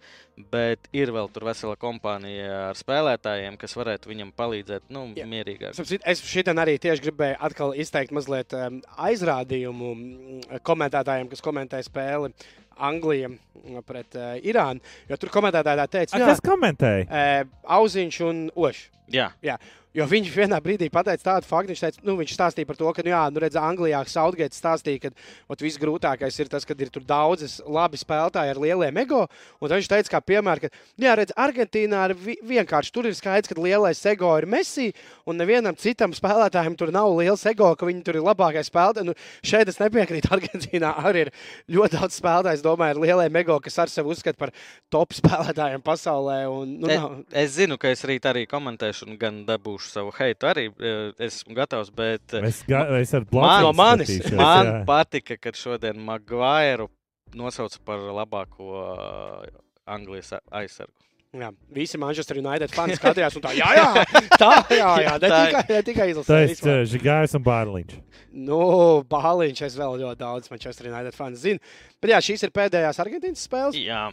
bet ir vēl tur vesela kompānija ar spēlētājiem, kas varētu viņam palīdzēt, nu, Jā. mierīgāk. Es šitā arī tieši gribēju atkal izteikt mazliet um, aizrādījumu komentētājiem, kas komentē spēli Anglija pret uh, Irānu. Jo tur komentētāji tā teica, A, ka Kas komentēja? uh, auziņš un ošs. Jā, Jo viņš vienā brīdī pateica tādu faktu, viņš, teica, nu, viņš stāstīja par to, ka, nu, jā, nu, redz, Anglijā Saudgaits stāstīja, ka ot, viss grūtākais ir tas, kad ir tur daudzas labi spēlētāji ar lieliem ego. Un viņš teica, kā piemēram, ka, nu, jā, redz, Argentīnā ir vi vienkārši tur ir skaidrs, ka lielais ego ir Messi, un nevienam citam spēlētājam tur nav liels ego, ka viņi tur ir labākais spēlētājs. Nu, šeit es nepiekrītu. Argentīnā arī ir ļoti daudz spēlētāju, domāju, ar lieliem ego, kas ar sevi uzskata par top spēlētājiem pasaulē. Un, nu, E- nav, Es zinu, ka es rīt arī komentēšu, un gan dabūšu savu heitu. Arī eh, esmu gatavs, bet eh, Es, ga, es ar Man- no manis. man jā. patika, ka šodien Maguire nosauca par labāko eh, Anglijas aizsargu. jā, visi Manchester United fani skatījās, un tā, jā, jā, tā, jā, jā, ne tikai, ne tikai Tu izlasē. esi uh, Žigājs un Bārliņš. Nu, Bāliņš, es vēl ļoti daudz Manchester United fanu zinu. Bet jā, šīs ir pēdējās Argentīnas spēles. Jā.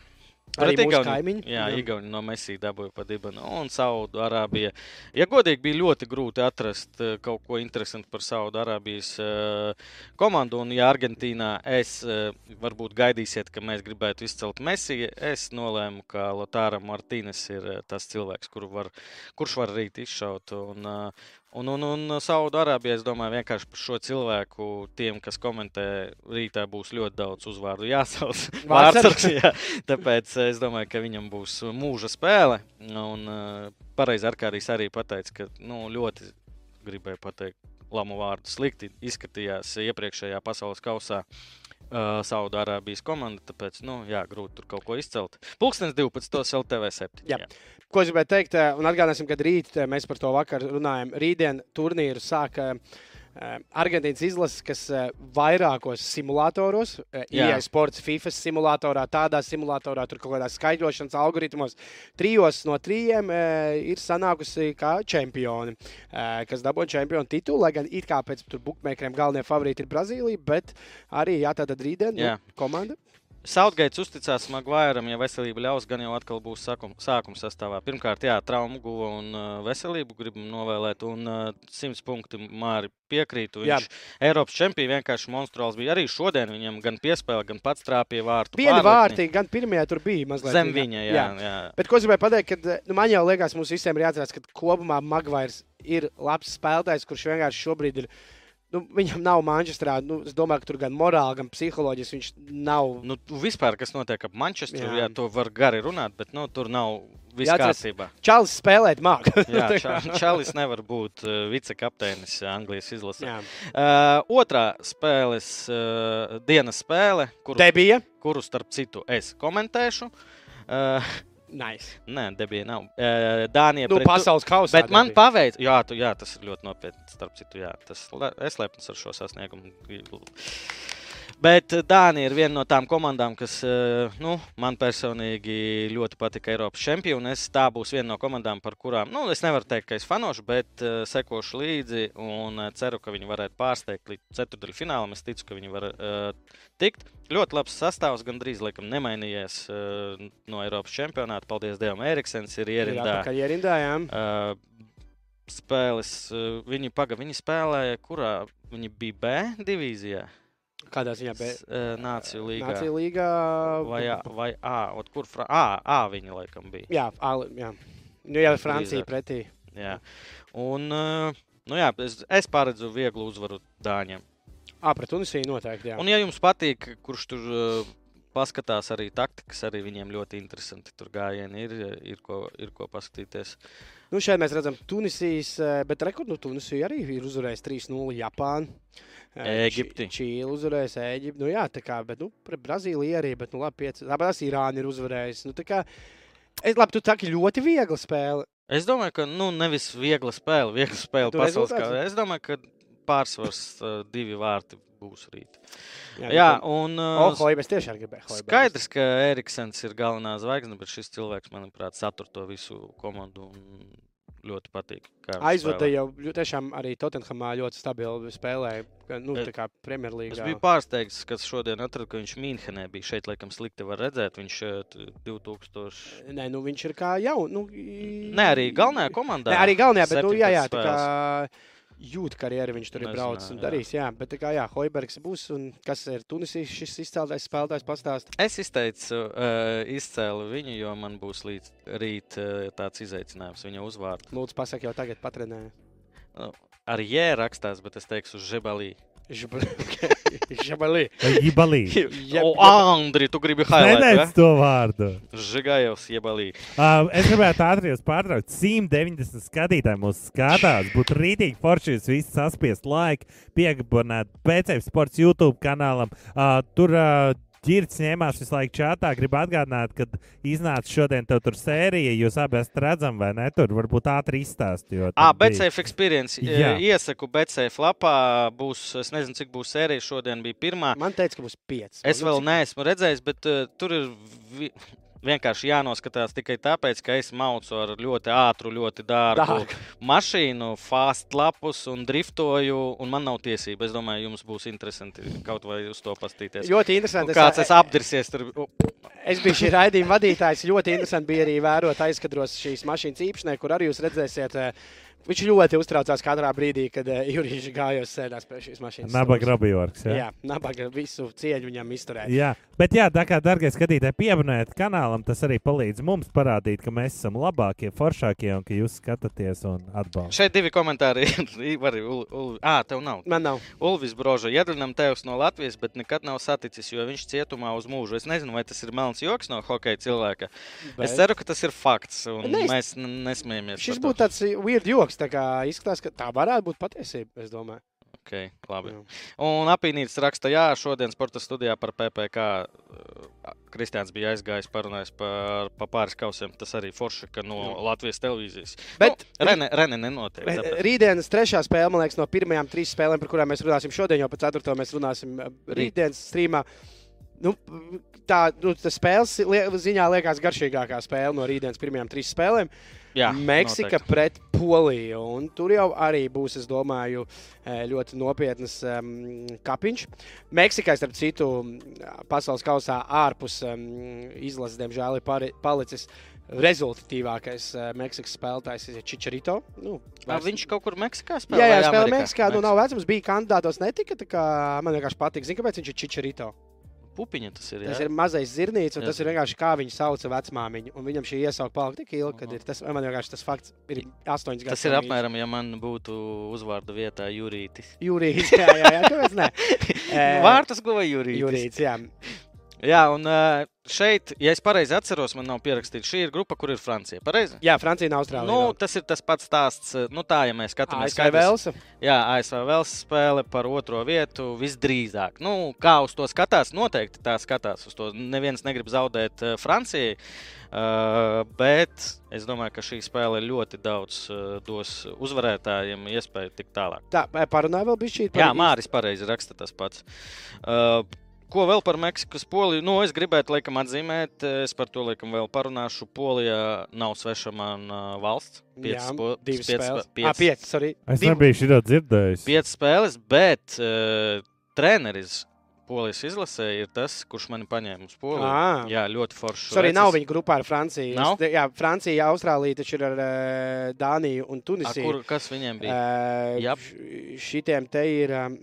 Arī mūsu kaimiņi. Jā, Jā. Igauni no Mēsīs dabūja pa dibenu. Un Saudārābija. Ja godīgi bija ļoti grūti atrast eh, kaut ko interesantu par Saudārābijas uh, komandu, un ja Argentīnā es uh, varbūt gaidīsiet, ka mēs gribētu izcelt Mēsiju, es nolēmu, ka Lotāra Martīnes ir eh, tas cilvēks, kuru var, kurš var rīt izšaut. Un, Un, un, un Saudārābijā, es domāju, vienkārši par šo cilvēku, tiem, kas komentē, rītā būs ļoti daudz uzvārdu jāsauc. Vārdsargs. Jā. Tāpēc es domāju, ka viņam būs mūža spēle. Un uh, pareizi Arkādijs arī pateica, ka nu, ļoti gribēja pateikt lamu vārdu. Slikti izskatījās iepriekšējā pasaules kausā. Uh, Saudārābijas komanda, tāpēc, nu, jā, grūti tur kaut ko izcelt. Pūkstens 12. LTV 7. Jā. Ko es gribēju teikt, un atgādāsim, ka rīt mēs par to vakar runājam. Rītdien turnīru sāka eh, Argentīnas izlases, kas eh, vairākos simulatoros, Jā. IE sports, FIFA simulatorā, tādā simulatorā, tur kaut kādā skaidrošanas algoritmos, trijos no trījiem eh, ir sanākusi kā čempioni, eh, kas dabūja čempionu titulu. Lai gan it kā pēc tur bookmakeriem galvenie favorīti ir Brazīlija, bet arī jā, tātad rītdien nu, Jā. komanda. Sautgaits uzticās Maguiram, ja veselība ļaus, gan jau atkal būs sākum, sākuma sastāvā. Pirmkārt, jā, traumu guva un uh, veselību gribam novēlēt, un uh, 100 punkti Māri piekrītu. Jā. Viņš Eiropas čempions vienkārši monstruāls bija. Arī šodien viņam gan piespēle, gan pats trāpīja vārtu. Viena vārti, gan pirmie tur bija mazliet Zem jā. viņa, jā. jā. jā. Bet ko es gribēju pateikt, ka nu, man jau liekas, mums visiem ir jāatcerās, ka kopumā Magvairs ir labs spēlētājs, kurš vienkārši šobrīd ir. Nu, viņam nav Manchesterā. Nu, es domāju, ka tur gan morāli, gan psiholoģiski viņš nav. Nu, vispār, kas notiek ap Manchesteru, Jā. jā. to var gari runāt, bet nu, tur nav viss kārtībā. Čālijs spēlēt mākslā. Jā, Ča- Čalis nevar būt uh, vicekapteinis Anglijas izlasē. Jā. Uh, otrā spēles uh, dienas spēle, kuru, kuru starp citu es komentēšu. Uh, Nice. nē, debija nav. Uh, Dānija Nu, pasaules kausā. Bet man debija. paveic, jā, tu, jā, tas ir ļoti nopietni. Starp citu, jā, tas es lepns ar šo sasniegumu. Bet eh, Dānija ir viena no tām komandām, kas eh, nu, man personīgi ļoti patika Eiropas čempionā. Tā būs viena no komandām, par kurām nu, es nevaru teikt, ka es fanošu, bet uh, sekošu līdzi un ceru, ka viņi varētu pārsteigt līdz ceturdaļu finālam. Es ticu, ka viņi var uh, tikt. Ļoti labs sastāvs, gandrīz laikam nemainījies uh, no Eiropas čempionāta. Paldies Dievam, Eriksens ir ierindā. atpakaļ ierindā, jā. Uh, spēles, viņi, paga, viņi spēlēja, kurā viņi bija B divīzijā, Kādā ziņā? Be... S- uh, Nāciju līgā. Nācija līgā. Vai, A, vai A, ot, kur Fra A, A viņi laikam bija. Jā, Ali, jā. Nu, jā, Francija Drīzāk. pretī. Jā. Un, uh, nu jā, es, es paredzu vieglu uzvaru Dāņiem. Ā, pret Tunisiju noteikti. Jā. Un, ja jums patīk, kurš tur uh, paskatās arī taktikas, arī viņiem ļoti interesanti tur gājieni ir, ir, ko, ir ko paskatīties. Nu, šeit mēs redzam Tunisijas, eh, bet rekordu nu, Tunisija arī ir uzvarējusi 3-0 Japānu. Ēģipti. Či- Čīli uzvarēs Eģipti. Nu, jā, tā kā, bet, nu, pret Brazīliju arī, bet, nu, labi, pieci. Tāpēc Irāna ir uzvarējusi. Nu, tā kā, es, labi, tu saki, ļoti viegla spēle. Es domāju, ka nu, nevis viegla spēle, viegla spēle Tu pasaules rezultāts? kā. Es domāju, ka pārsvars uh, divi vārti būs rīt. Jā, Jā, nu, un O, uh, Hoibers tieši arī gribēja. Skaidrs, ka Eriksens ir galvenā zvaigzne, bet šis cilvēks, manuprāt, satur to visu komandu un ļoti patīk. Aizvada jau tiešām arī Tottenhamā ļoti stabili spēlēja. Nu, Es- tā kā Es Premjerlīgā. biju pārsteigts, ka šodien atradu, ka viņš Mīnhenē bija. Šeit, laikam, slikti var redzēt. Viņš eh, t- 2000. Nē, nu, viņš ir kā jau. Nu, Nē, arī galvenajā komandā. Nē, arī galvenajā, bet, nu, jā, jā, tā kā. Jūtu karjeru viņš tur ir Nezināju, braucis un jā. darījis. Jā, bet tā kā jā, Hoibergs būs un kas ir Tunisijas šis izcēltais spēlētājs pastāst. Es izteicu, uh, izcēlu viņu, jo man būs līdz rīt uh, tāds izaicinājums viņa uzvārdu. Lūdzu, pasak jau tagad patrenēju. Ar jē rakstās, bet es teikšu žebalī. Žabalī. Gibalī. O, Andri, tu gribi highlight, Nedēļas to vārdu. Žigājos jebalī. Uh, es gribētu ātri jūs pārtraukt. 190 skatītāji mūsu skatās. Būtu rītīgi forši jūs visi saspiest laiku, piegabonēt PCF sports YouTube kanālam. Uh, tur uh, ģirts ņēmās visu laiku čatā. Gribu atgādināt, ka iznāca šodien tev tur sērija. Jūs abi esat redzami, vai ne? Tur varbūt ātri izstāstīt. Ah, BCF Experience. Jā. Jā. Iesaku BCF lapā. Būs, es nezinu, cik būs sērija. Šodien bija pirmā. Man teica, ka būs pieci. Es vēl neesmu redzējis, bet uh, tur ir vi vienkārši jānoskatās tikai tāpēc, ka es maucu ar ļoti ātru, ļoti dārgu Dārgu. mašīnu, fast lapus un driftoju, un man nav tiesība. Es domāju, jums būs interesanti kaut vai uz to pastīties. Ļoti interesanti. Un Kāds es apdirsies tur? Es biju šī raidījuma vadītājs. Ļoti interesanti bija arī vērot aizkadros šīs mašīnas īpašnieku, kur arī jūs redzēsiet. eh, Viņš ļoti uztraucās katrā brīdī, kad uh, Jurijs gājos sēdās pie šīs mašīnas. Nabaga Robijorks. Jā, Ja? jā nabaga visu cieņu viņam izturēt. Jā, bet, jā, tā kā, darbie skatītāji, pievienojiet kanālam, tas arī palīdz mums parādīt, ka mēs esam labākie, foršākie un ka jūs skatāties un atbalstat. Šeit divi komentāri. ir arī Ul, Ul, à, tev nav. Man nav. Ulvis Broža iedrinam tevs no Latvijas, bet nekad nav saticis, jo viņš cietumā uz mūžu. Es nezinu, vai tas ir melns joks no hokeja cilvēka. Bet... Es ceru, ka tas ir fakts, un Ne, es- mēs nesmējamies. Šis par to. būtu tāds weird joks. Tā kā izskatās, ka tā varētu būt patiesība. Es domāju, Okay, labi. Jā. Un apīnīts raksta, jā, šodien sporta studijā par PPC. Kristians bija aizgājis, parunājis par, par pāris kausiem. Tas arī forši, ka no Latvijas televīzijas. Bet- nu, Rene, Rene nenotiek. Bet, tāpēc. Rītdienas trešā spēle, man liekas, no pirmajām trīs spēlēm, par kurām mēs runāsim šodien, jau par ceturto mēs runāsim rītdienas streamā. Nu, tā nu, spēles ziņā liekas garšīgākā spēle no rītdienas pirmajām trīs spēlēm. Jā, Meksika noteikti. pret Poliju. un Tur jau arī būs, es domāju, eh, ļoti nopietnas um, kapiņš. Meksikai, starp citu, pasaules kausā ārpus um, izlases, diemžēl, ir palicis rezultatīvākais uh, Meksikas spēlētājs, ir Čičerito. Nu, vairs- Viņš kaut kur Meksikā spēlē. Jā, jā, vai spēlē Amerikā? Meksikā. Nu, nav vecums, bija kandidātos, netika. Man vienkārši patīk. Zini, kāpēc viņš ir Čičerito? Pupiņa tas ir. Tas jā? ir mazais zirnīts, un Jā, tas ir vienkārši kā viņu sauca vecmāmiņu. Un viņam šī iesauka palika tik ilgi, ka ir tas, man vienkārši tas fakts ir astoņas gadus. Tas ir apmēram, ja man būtu uzvārda vietā Jurītis. Jūrijas. Jā, jā, jā, kāpēc ne? Vārtas guva Jurītis. Jūrijas, jā. Jā, un ā, šeit, ja es pareizi atceros, man nav pierakstīts, šī ir grupa, kur ir Francija. Pareizi? Jā, Francija un Austrālija. Nu, tas ir tas pats stāsts. Nu, tā, ja mēs skatāmies ASV Velsa. Jā, ASV vēl spēle par otro vietu visdrīzāk. Nu, kā uz to skatās? Noteikti tā skatās. Uz to neviens negrib zaudēt uh, Francijai. Uh, bet es domāju, ka šī spēle ļoti daudz uh, dos uzvarētājiem iespēju tikt tālāk. Tā, parunāja vēl bija šī. Jā, Māris pareizi raksta tas pats. Uh, Ko vēl par Meksikas poliju? Nu, es gribētu, laikam, atzīmēt, es par to, laikam, vēl parunāšu. Polija nav sveša man uh, valsts. Piecas, po, divas piecas spēles. piecas- Ah, piecas, sorry. Es Div- nebiju šī dzirdējis. piecas spēles, bet uh, treneris Polijas izlasē ir tas, kurš mani paņēma uz Poliju. Ā. Jā, ļoti forši. Sorry, nav viņa grupā ar Franciju. Nav? Es- Jā, Francija, Austrālija taču ir ar uh, Dāniju un Tunisiju. Kur, kas viņiem bija? Uh, Jap. šitiem te ir. Um,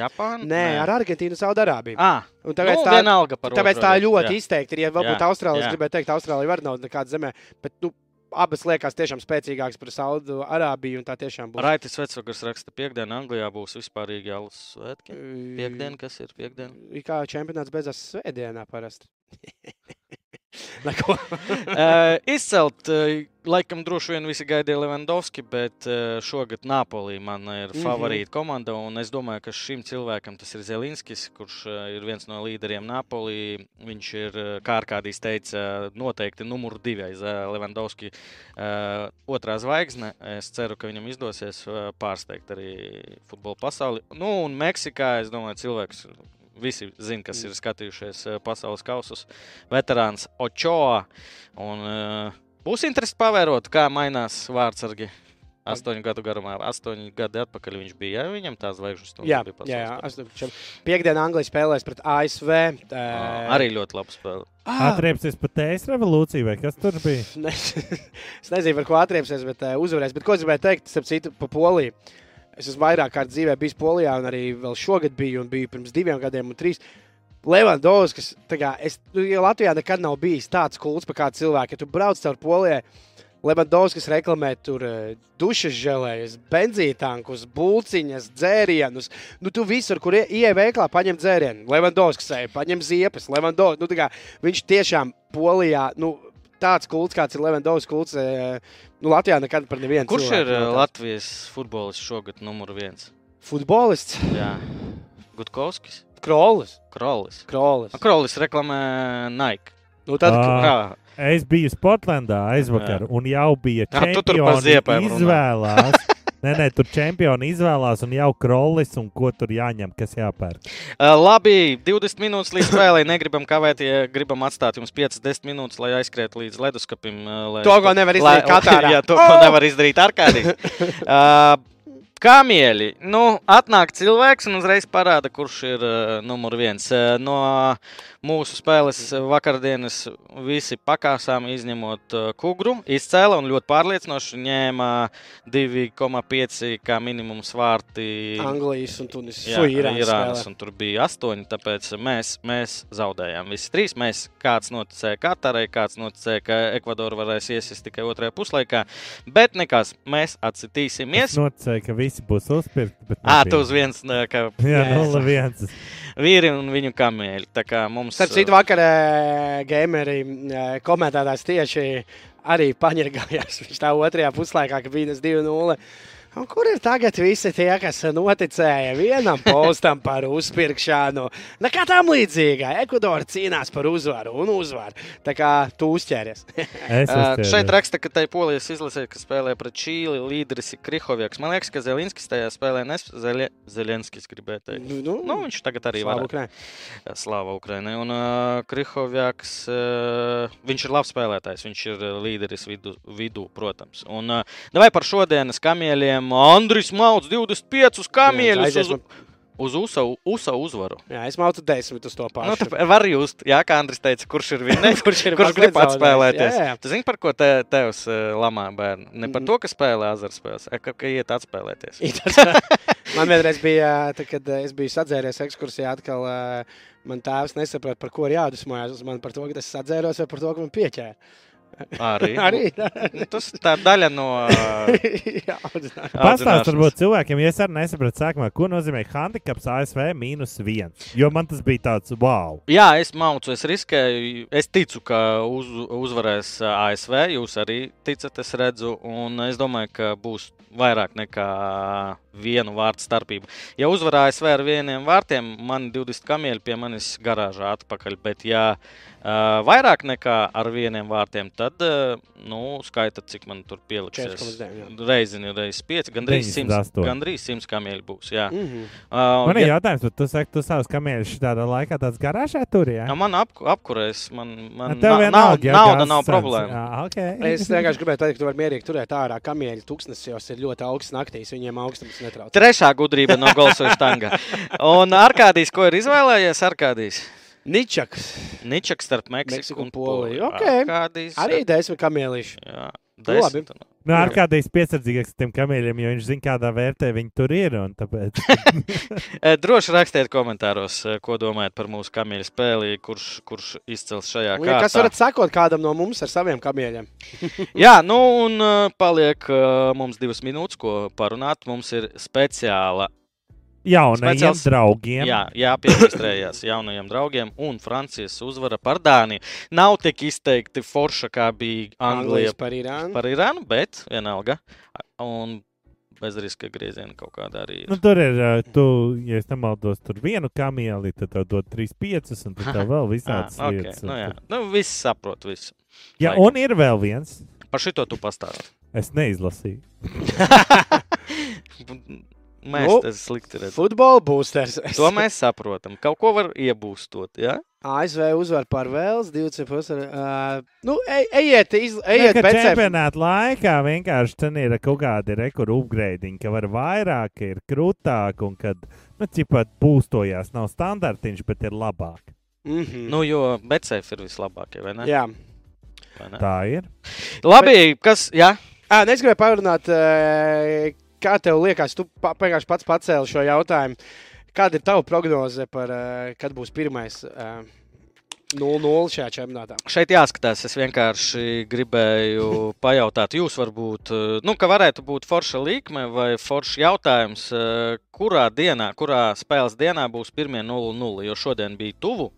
Japāna? nē, ar Argentīnu, Saudārābiju. Ah, Un tāpēc nu, tā, vienalga par tāpēc otro tā ļoti jā. izteikti ir. Ja vēl Jā, būtu Austrālija, jā. es gribētu teikt, Austrālija var nav nekāda zemē. Bet, nu, abas liekas tiešām spēcīgākas par Saudu Arābiju. un Tā tiešām būs. Raitis Vecvakars raksta, piekdiena Anglijā būs vispārīgi alus svētki. Piekdiena, kas ir piekdiena? Kā čempionāts beidzās svētdienā parasti. Izcelt, laikam, droši vien visi gaidīja Levandovski, bet šogad Napolī man ir Mhm. favorīta komanda. un Es domāju, ka šim cilvēkam tas ir Zelinskis, kurš ir viens no līderiem Napolī. Viņš ir, kā Arkādijs teica, noteikti numur divi aiz Levandovski otrā zvaigzne. Es ceru, ka viņam izdosies pārsteigt arī futbola pasauli. Nu, un Meksikā, es domāju, cilvēks. Visi zina, kas ir skatījušies eh, pasaules kausus. Veterāns Ochoa. Un, uh, būs interesanti pavērot, kā mainās vārdsargi. Astoņu gadu garumā, astoņi gadi atpakaļ viņš bija. Jā, viņam tās zvaigžnes no Jā, jā, jā. astoņi- Piektdienā Anglija spēlēs pret ASV. Uh, Arī ļoti labi spēlē. Ah, Atriepsies pat tējas revolūcija, vai kas tur bija? Es nezinu, par ko atriepsies, bet uh, uzvarēs. Bet ko es gribēju teikt, starp citu, par Poliju. Es esmu vairāk kārt dzīvē bijis Polijā, un arī vēl šogad biju, un biju pirms diviem gadiem, un trīs. Levandovskis, kā es, nu, ja Latvijā nekad nav bijis tāds kults par kādu cilvēku, ja tu brauc caur Polijai. Levandovskis reklamē tur uh, dušas žēlējas, benzīntankus, būciņas, dzērienus. Nu, tu visur, kur ienāk veiklā, paņem dzērienu. Levandovskis sēž, paņem ziepes. Levandovskis, nu, kā, viņš tiešām Polijā, nu, tāds kults, kāds ir Levandovskis kults, nu, Latvijā nekad par nevienu. Kurš cilvēku ir uh, tāds. Latvijas futbolists šogad numur viens? Futbolists, Jā, Gutkovskis, Krolis. Krolis. Krolis. Krolis reklamē Nike. Nu, tad, Ā. Jā, Es biju Sportlandā aizvakar, un jau bija Jā, tu tur runā. izvēlās. Nē, nē, tur čempioni izvēlās, un jau krolis, un ko tur jāņem, kas jāpērk. Uh, labi, 20 minūtes līdz spēlei. Negribam kavēt, ja gribam atstāt jums 5-10 minūtes, lai aizskrietu līdz leduskapim. uh, Lai, To, ko nevar izdarīt Katārā. Jā, to, ko Oh! nevar izdarīt ar kādiem. Uh, Kamieļi. Nu, atnāk cilvēks un uzreiz parāda, kurš ir uh, numur viens. Uh, no mūsu spēles vakardienas visi pakāsām, izņemot uh, kugru, izcēla un ļoti pārliecinoši ņēma 2,5 kā minimums vārti. Anglijas un Tunisijas. Jā, Irānas Irānas, un tur bija astoņi. Tāpēc mēs, mēs zaudējām. Visi trīs. Mēs, kāds noticēja Katarai, kāds noticēja, ka Ekvadora varēs iesist tikai otrajā puslaikā. Bet nekas, mēs Es atcitīsimies. Ka visi būs uzpirkti. nebija. tu uz viens, nē, ka Jā, Jā. 0-1. vīri un viņu kamieļi. Tā kā mums. Starp citu, vakar eh, gameri komentētājs tieši arī paņirgājās. Viņš tā otrajā puslaikā, kad bija 2-0. Un kur ir tagad visi tie, kas noticēja vienam postam par uzpirkšanu? Nekā tam līdzīga. Ekvadora cīnās par uzvaru un uzvaru. Tā kā tu uzķēries. Es Uh, šeit raksta, ka tai polijas izlasē, kas spēlē pret Čīli, līderis ir Krihovjaks. Man liekas, ka Zelinskis tajā spēlē nespēlē. Zelenskis gribēja teikt. nu, Nu, viņš tagad arī var. Ukraiņai. Slāva Ukraiņai. Un uh, Krihovjaks, uh, viņš ir labs spēlētājs, viņš ir līderis vidu, vidū, protams. Un uh, vai par šodienas kamieļiem Andris Mauts 25 kamieļus uz, uz USA, USA uzvaru. Jā, es mācu desmit uz to Nu, pašu. tā, var just, jā, kā Andris teica, kurš ir vinnējis, Kurš ir kurš grib atspēlēties. jā, jā. Tu zini, par ko te, tevs uh, lamā bērni? Ne par to, ka spēlē azartspēles, bet ka, ka iet atspēlēties. Man vienreiz bija, tā, kad eh, es biju sadzēries ekskursijā, atkal eh, man tēvs nesaprata, par ko ir jādusmojas. Man par to, ka es sadzēros, vai par to, ka man pieķēra. Arī. Arī. Nu, Tas tā daļa no. Jā, audzināšanas. Pastāst audzināšanas. varbūt cilvēkiem, ja es arī nesapratu sākumā, ko nozīmē handicaps ASV mīnus viens. Jo man tas bija tāds wow. Jā, es maucu, es riskēju. Es ticu, ka uz, uzvarēs ASV. Jūs arī ticat, es redzu. Un es domāju, ka būs vairāk nekā vienu vārtu starpība. Ja uzvarēja ASV ar vieniem vārtiem, man 20 kamieļi pie manis garāžā atpakaļ. Bet, ja uh, vairāk nekā ar vieniem vārtiem, tad uh, nu, skaita, cik man tur pieliksies. 4,9, jā. Reizini, reizes 5, gandrīz 100, 98. gandrīz 100 kamieļi būs. Jā. Mhm. Uh, Man ir ja- jautājums, vai tu saki, tu savus kamieļus šādā laikā tāds garāžā tur, jā? Ja man ap, apkurēs, man, man Tev na, vienalga, nauda, ja nauda nav cenas. problēma. Jā, okay. Es vienkārši gribēju teikt, ka tu vari mierīgi turēt ārā kamieļu tūkstnesis, jo ir ļoti augsts naktīs. Viņiem augstums netrauc. Trešā gudrība no Golsovas tanga. Un Arkādijs, ko ir izvēlējies? Arkādijs. Ničaks. Ničaks starp Meksiku, Meksiku un Poliju. Poliju. Ok. Arkādijs. Arī desmit kamielīši. Jā, Nu, labi. desmit. Nu, ar kādreiz piesardzīgāks ar tiem kamieļiem, jo viņš zina, kādā vērtē viņi tur ir. un Tāpēc E, Droši rakstiet komentāros, e, ko domājat par mūsu kamieļu spēli, kurš, kurš izcels šajā Un, ja kas kārtā. varat sakot kādam no mums ar saviem kamieļiem? Jā, nu un uh, paliek mums divas minūtes, ko parunāt. Mums ir speciāla jaunajiem Speciāls- draugiem. Jā, jāpiereģistrējas jaunajiem draugiem, un Francijas uzvara par Dāniju. Nav tik izteikti forša, kā bija Anglija par Irānu. par Irānu, bet vienalga. Un bez riska grieziena kaut kādā arī. Nu, Ir. tur ir, tu, ja es nemaldos, tur vienu kamieli, tad tev dod 3,5 un tad tev vēl visādas Ah, ok, lietas. Nu, jā, nu, viss saprot, viss. jā, laikam. un ir vēl viens. Par šito tu pastāsti. Es neizlasīju. Mēs Nu, tas slikti redzam. Futbola boosters. To mēs saprotam. Kaut ko var iebūstot. Ja? ASV uzvar par Vēls, 20. Uh, nu, ej, ejiet, iz, ejiet pēc čempionāta laikā vienkārši tur ir kaut kādi rekordi upgradiņi, ka var vairāk, ka ir krūtāk un kad, nu, cipat būstojās, nav standartiņš, bet ir labāk. Mm -hmm. Nu, jo Betseif ir vislabākie, vai ne? Jā. Vai ne? Tā ir. Labi, kas. Jā, À, es gribēju parunāt, uh, kā tev liekas, tu vienkārši pats pacēli šo jautājumu. Kāda ir tava prognoze par, eh, kad būs pirmais eh, 0-0 šajā čempionātā? Šeit jāskatās. Es vienkārši gribēju pajautāt, jūs varbūt, eh, nu, ka varētu būt forša līkme vai forša jautājums, eh, kurā dienā, kurā spēles dienā būs pirmie 0-0, jo šodien bija tuvu.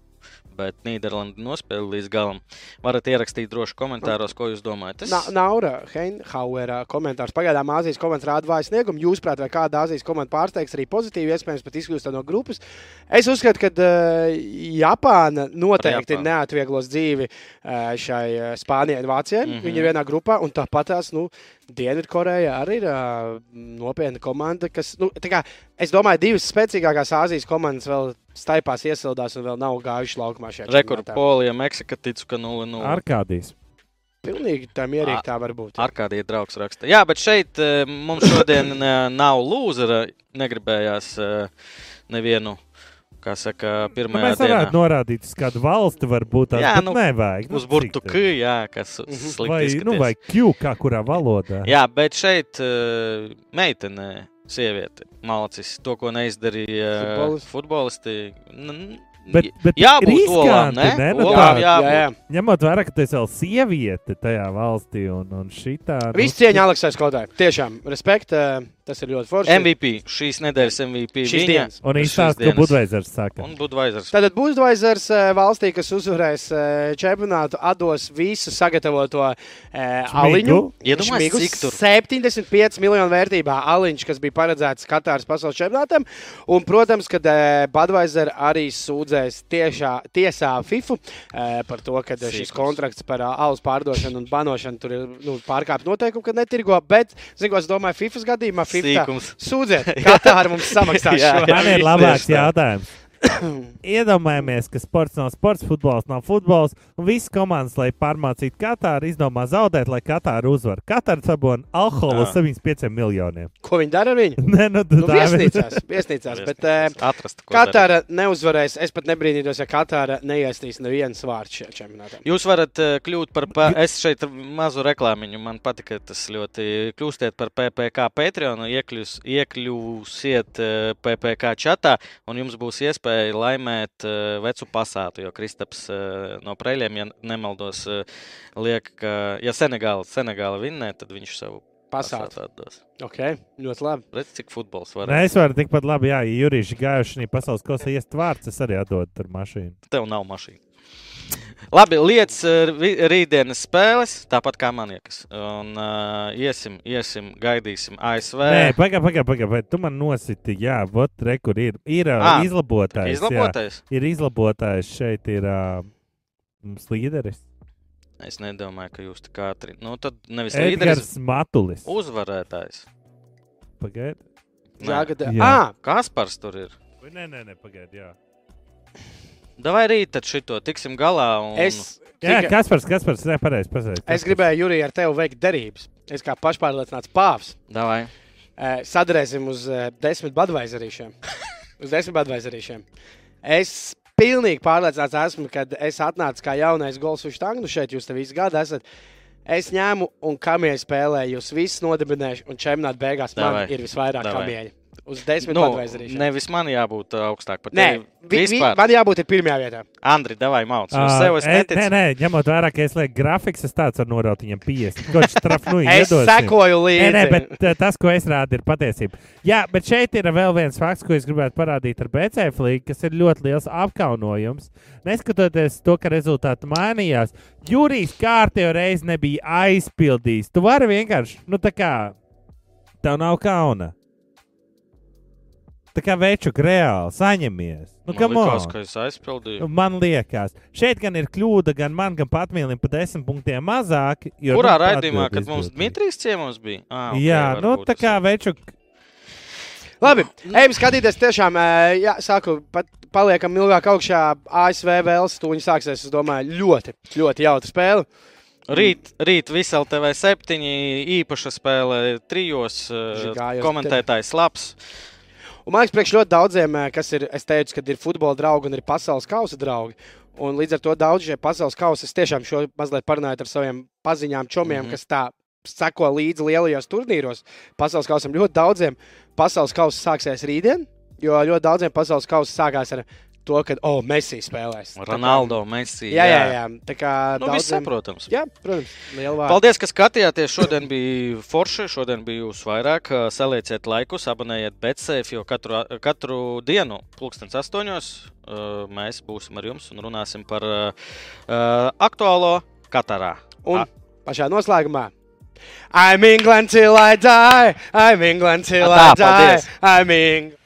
Bet Nīderlanda nospēlēja līdz galam. Varat ierakstīt droši komentāros, ko jūs domājat. Tas Na, Naura Heinhauera komentārs. Pagaidām Āzijas komanda rāda vāju sniegumu. Jūsuprāt, vai kāda Āzijas komanda pārsteigs arī pozitīvi, iespējams, pat izkļūst no grupas? Es uzskatu, ka uh, Japāna noteikti Japānu. neatvieglos dzīvi uh, šai uh, Spānijai un Vācijai. Mm. -hmm. Viņi ir vienā grupā, un tāpat tās nu, Dienvidkoreja arī ir uh, nopietna komanda. Kas, nu, tā kā, es domāju, divas spēcīgākās Āzijas komandas vēl staipās iesildās un vēl nav gājuši laukumā šajā čempionātā. Polija, Meksika, ticu, ka 0-0. Arkādijas. Pilnīgi tā mierīgi tā var būt. Ar kādiem draugs raksta. Jā, bet šeit eh, mums šodien eh, nav lūzera. Negribējās eh, nevienu, kā saka, Nu, pirmajā mēs varētu dienā. norādīt, uz kādu valsti varbūt tās Jā, nu, nevajag. Nu, Uz tad? jā, kas Mhm. slikti Vai, nu, izskaties. vai Q, kā kurā valodā. Jā, bet šeit meitene, sieviete, malacis, to, ko neizdarīja Futbolisti. futbolisti. N- Bet, bet Jābūt riskanti, olām, ne? ne? Nu, Olām jābūt. jā, jā. Ņemot vērā, ka tu esi vēl sieviete tajā valstī un, un šitā. nu, Viss cieņa Aleksai Skotai. Tiešām, respekt, eh, tas ir ļoti forši. MVP, šīs nedēļas MVP. Šīs viņa. dienas. Un viņš stāsta, ka. Budveizers saka. Un Budvaizers. Tātad Budvaizers eh, valstī, kas uzvarēs eh, čempionātu, atdos visu sagatavoto eh, aliņu. Iedomājieties, cik tur? 75 miljonu vērtībā aliņš, kas bija paredzēts Katāras pasaules čempionātam. Un, protams, ka Budvaizers arī sūdzēs tiešā, tiesā FIFA eh, par to, ka šis Sīkums. kontrakts par alus pārdošanu un banošanu tur ir nu, pārkāpts noteikumi, ka netirgo. Bet, zinu, es domāju, FIFA gadījumā FIFA Sīkums. sūdziet, Katāra mums samaksās Jā, šo. jā. Man ir labāks tā. jautājums. Iedomājamies, ka sports nav sports, futbols nav futbols, un visas komandas, lai pārmācītu Katāru, izdomā zaudēt, lai Katāra uzvar. Katāra sabona Jā. 75 miljoniem. Ko viņi dara ar viņu? Nē, nu, Nu, tā ir- viesnīcās, viesnīcās, bet uh, Atrast, ko darīt. Katāra neuzvarēs. Es pat nebrīnītos, ja Katāra neiestīs nevienu vārdu šajā čempionātā. Jūs varat uh, kļūt par, pa, es šeit mazu reklāmiņu, man patika tas ļoti. Kļūstiet par PPC Patreon, iekļūs, iekļūsiet uh, PPC čatā, un jums būs iespēja laimēt uh, vecu pasātu, jo Kristaps uh, no Preļiem, ja nemaldos, uh, liek, ka, ja Senegāla, Senegāla vinnē, tad viņš savu Pasākt. pasātu atdos. Ok, ļoti labi. Redz, cik futbols var. Nē, es varu tikpat labi, jā, ja Jurijs gājuši šī pasaules kosā iest vārds, es arī atdodu ar mašīnu. Tev nav mašīna. Labi, lietas eh, rītdienas spēles, tāpat kā man liekas. Un uh, iesim, iesim, gaidīsim ASV. Nē, pagaidi, pagaidi, pagaidi. Tu man nositi, jā, vot, re, kur ir. Ir Ā, uh, izlabotājs. Izlabotais. Jā, ir izlabotājs, šeit ir uh, mums līderis. Es nedomāju, ka jūs tā kā ātri. Nu, tad nevis līderis, Edgars Matulis. uzvarētājs. Pagaidi. Nē. Jāgada. Jā. Ah, Kaspars tur ir. Vai Nē, nē, nē, pagaidi, jā. Davai rīt tad šito tiksim galā. Un... es, Jā, tikai- Kaspars, Kaspars, nē, pareizi, pareizi. es gribēju, Jurija, ar tevi veikt derības. Es kā pašpārliecināts pāvs. Davai. Eh, Sadarēsim uz eh, desmit badvaizerīšiem. uz desmit badvaizerīšiem. Es pilnīgi pārliecināts esmu, kad es atnācu kā jaunais gols uz štangu. Šeit jūs te visu gadu esat. Es ņēmu un kamieļu spēlēju, jūs visus nodibināšu, un čempionāta beigās man Davai. ir visvairāk kamieļu. Uz desmit Nu, badvaizerīšiem. nevis man jābūt uh, augstāk par Nē, tevi. vi, vi, Vispār. man jābūt ir pirmajā vietā. Andri, davai mauc. Uz Ā, sev es e, neticu. Nē, nē, ņemot vērā, ka es lieku grafiks, es tāds varu noraut viņam 50. Ko viņš trafnu Es sekoju Nē, līdzi. nē, bet tā- tas, ko es rādu, ir patiesība. Jā, bet šeit ir vēl viens fakts, ko es gribētu parādīt ar BCF līniju, kas ir ļoti liels apkaunojums. Neskatoties to, ka rezultāti mainījās, Jurijs kārtējo reizi nebija aizpildījis. Tu vari vienkārši, nu tā kā, tev nav kauna. Tā kā večuk reāli saņemies. Nu, Man on. ka es aizpildīju. Man liekas, šeit gan ir kļūda, gan man, gan patmīlim pa desmit punktiem mazāk. Jo, Kurā nu, raidījumā, kad mums izdoties. Dmitrijs ciemos bija? Ah, okay, Jā, nu tā kā ir. večuk. Labi, ejam skatīties. Tiešām, ē, jā, saku, pat paliekam ilgāk augšā. ASV vēlas, tūņi sāksies. Es domāju, ļoti, ļoti jautra spēle. Rīt, rīt visā TV septiņi īpaša spēle trijos. eh, Žigājos Komentētājs labs. Un man liekas, priekš ļoti daudziem, ē, kas ir, es teicu, ka ir futbola draugi un ir pasaules kausa draugi. Un līdz ar to daudz šie pasaules kausa, es tiešām šo mazliet parunāju ar saviem paziņām, čomiem, mm. -hmm. kas tā seko līdzi lielajos turnīros, pasaules kausam ļoti daudziem. Pasaules kausa sāksies rītdien, jo ļoti daudziem pasaules kausa sākās ar to, ka, oh, Messi spēlēs. Tā kā- Ronaldo, Messi. Jā, jā, jā. Tā kā Nu, daudziem- saprotams. Jā, protams, liela vārda. Paldies, ka skatījāties. Šodien bija forši, šodien bija jūs vairāk. Salieciet laikus, abonējiet BetSafe, jo katru, katru dienu, pulkstens astoņos, uh, mēs būsim ar jums un runāsim par uh, aktuālo Katarā. Un pašā noslēgumā. I'm England till I die. I'm England till Ah, I tā, paldies. die. I'm England.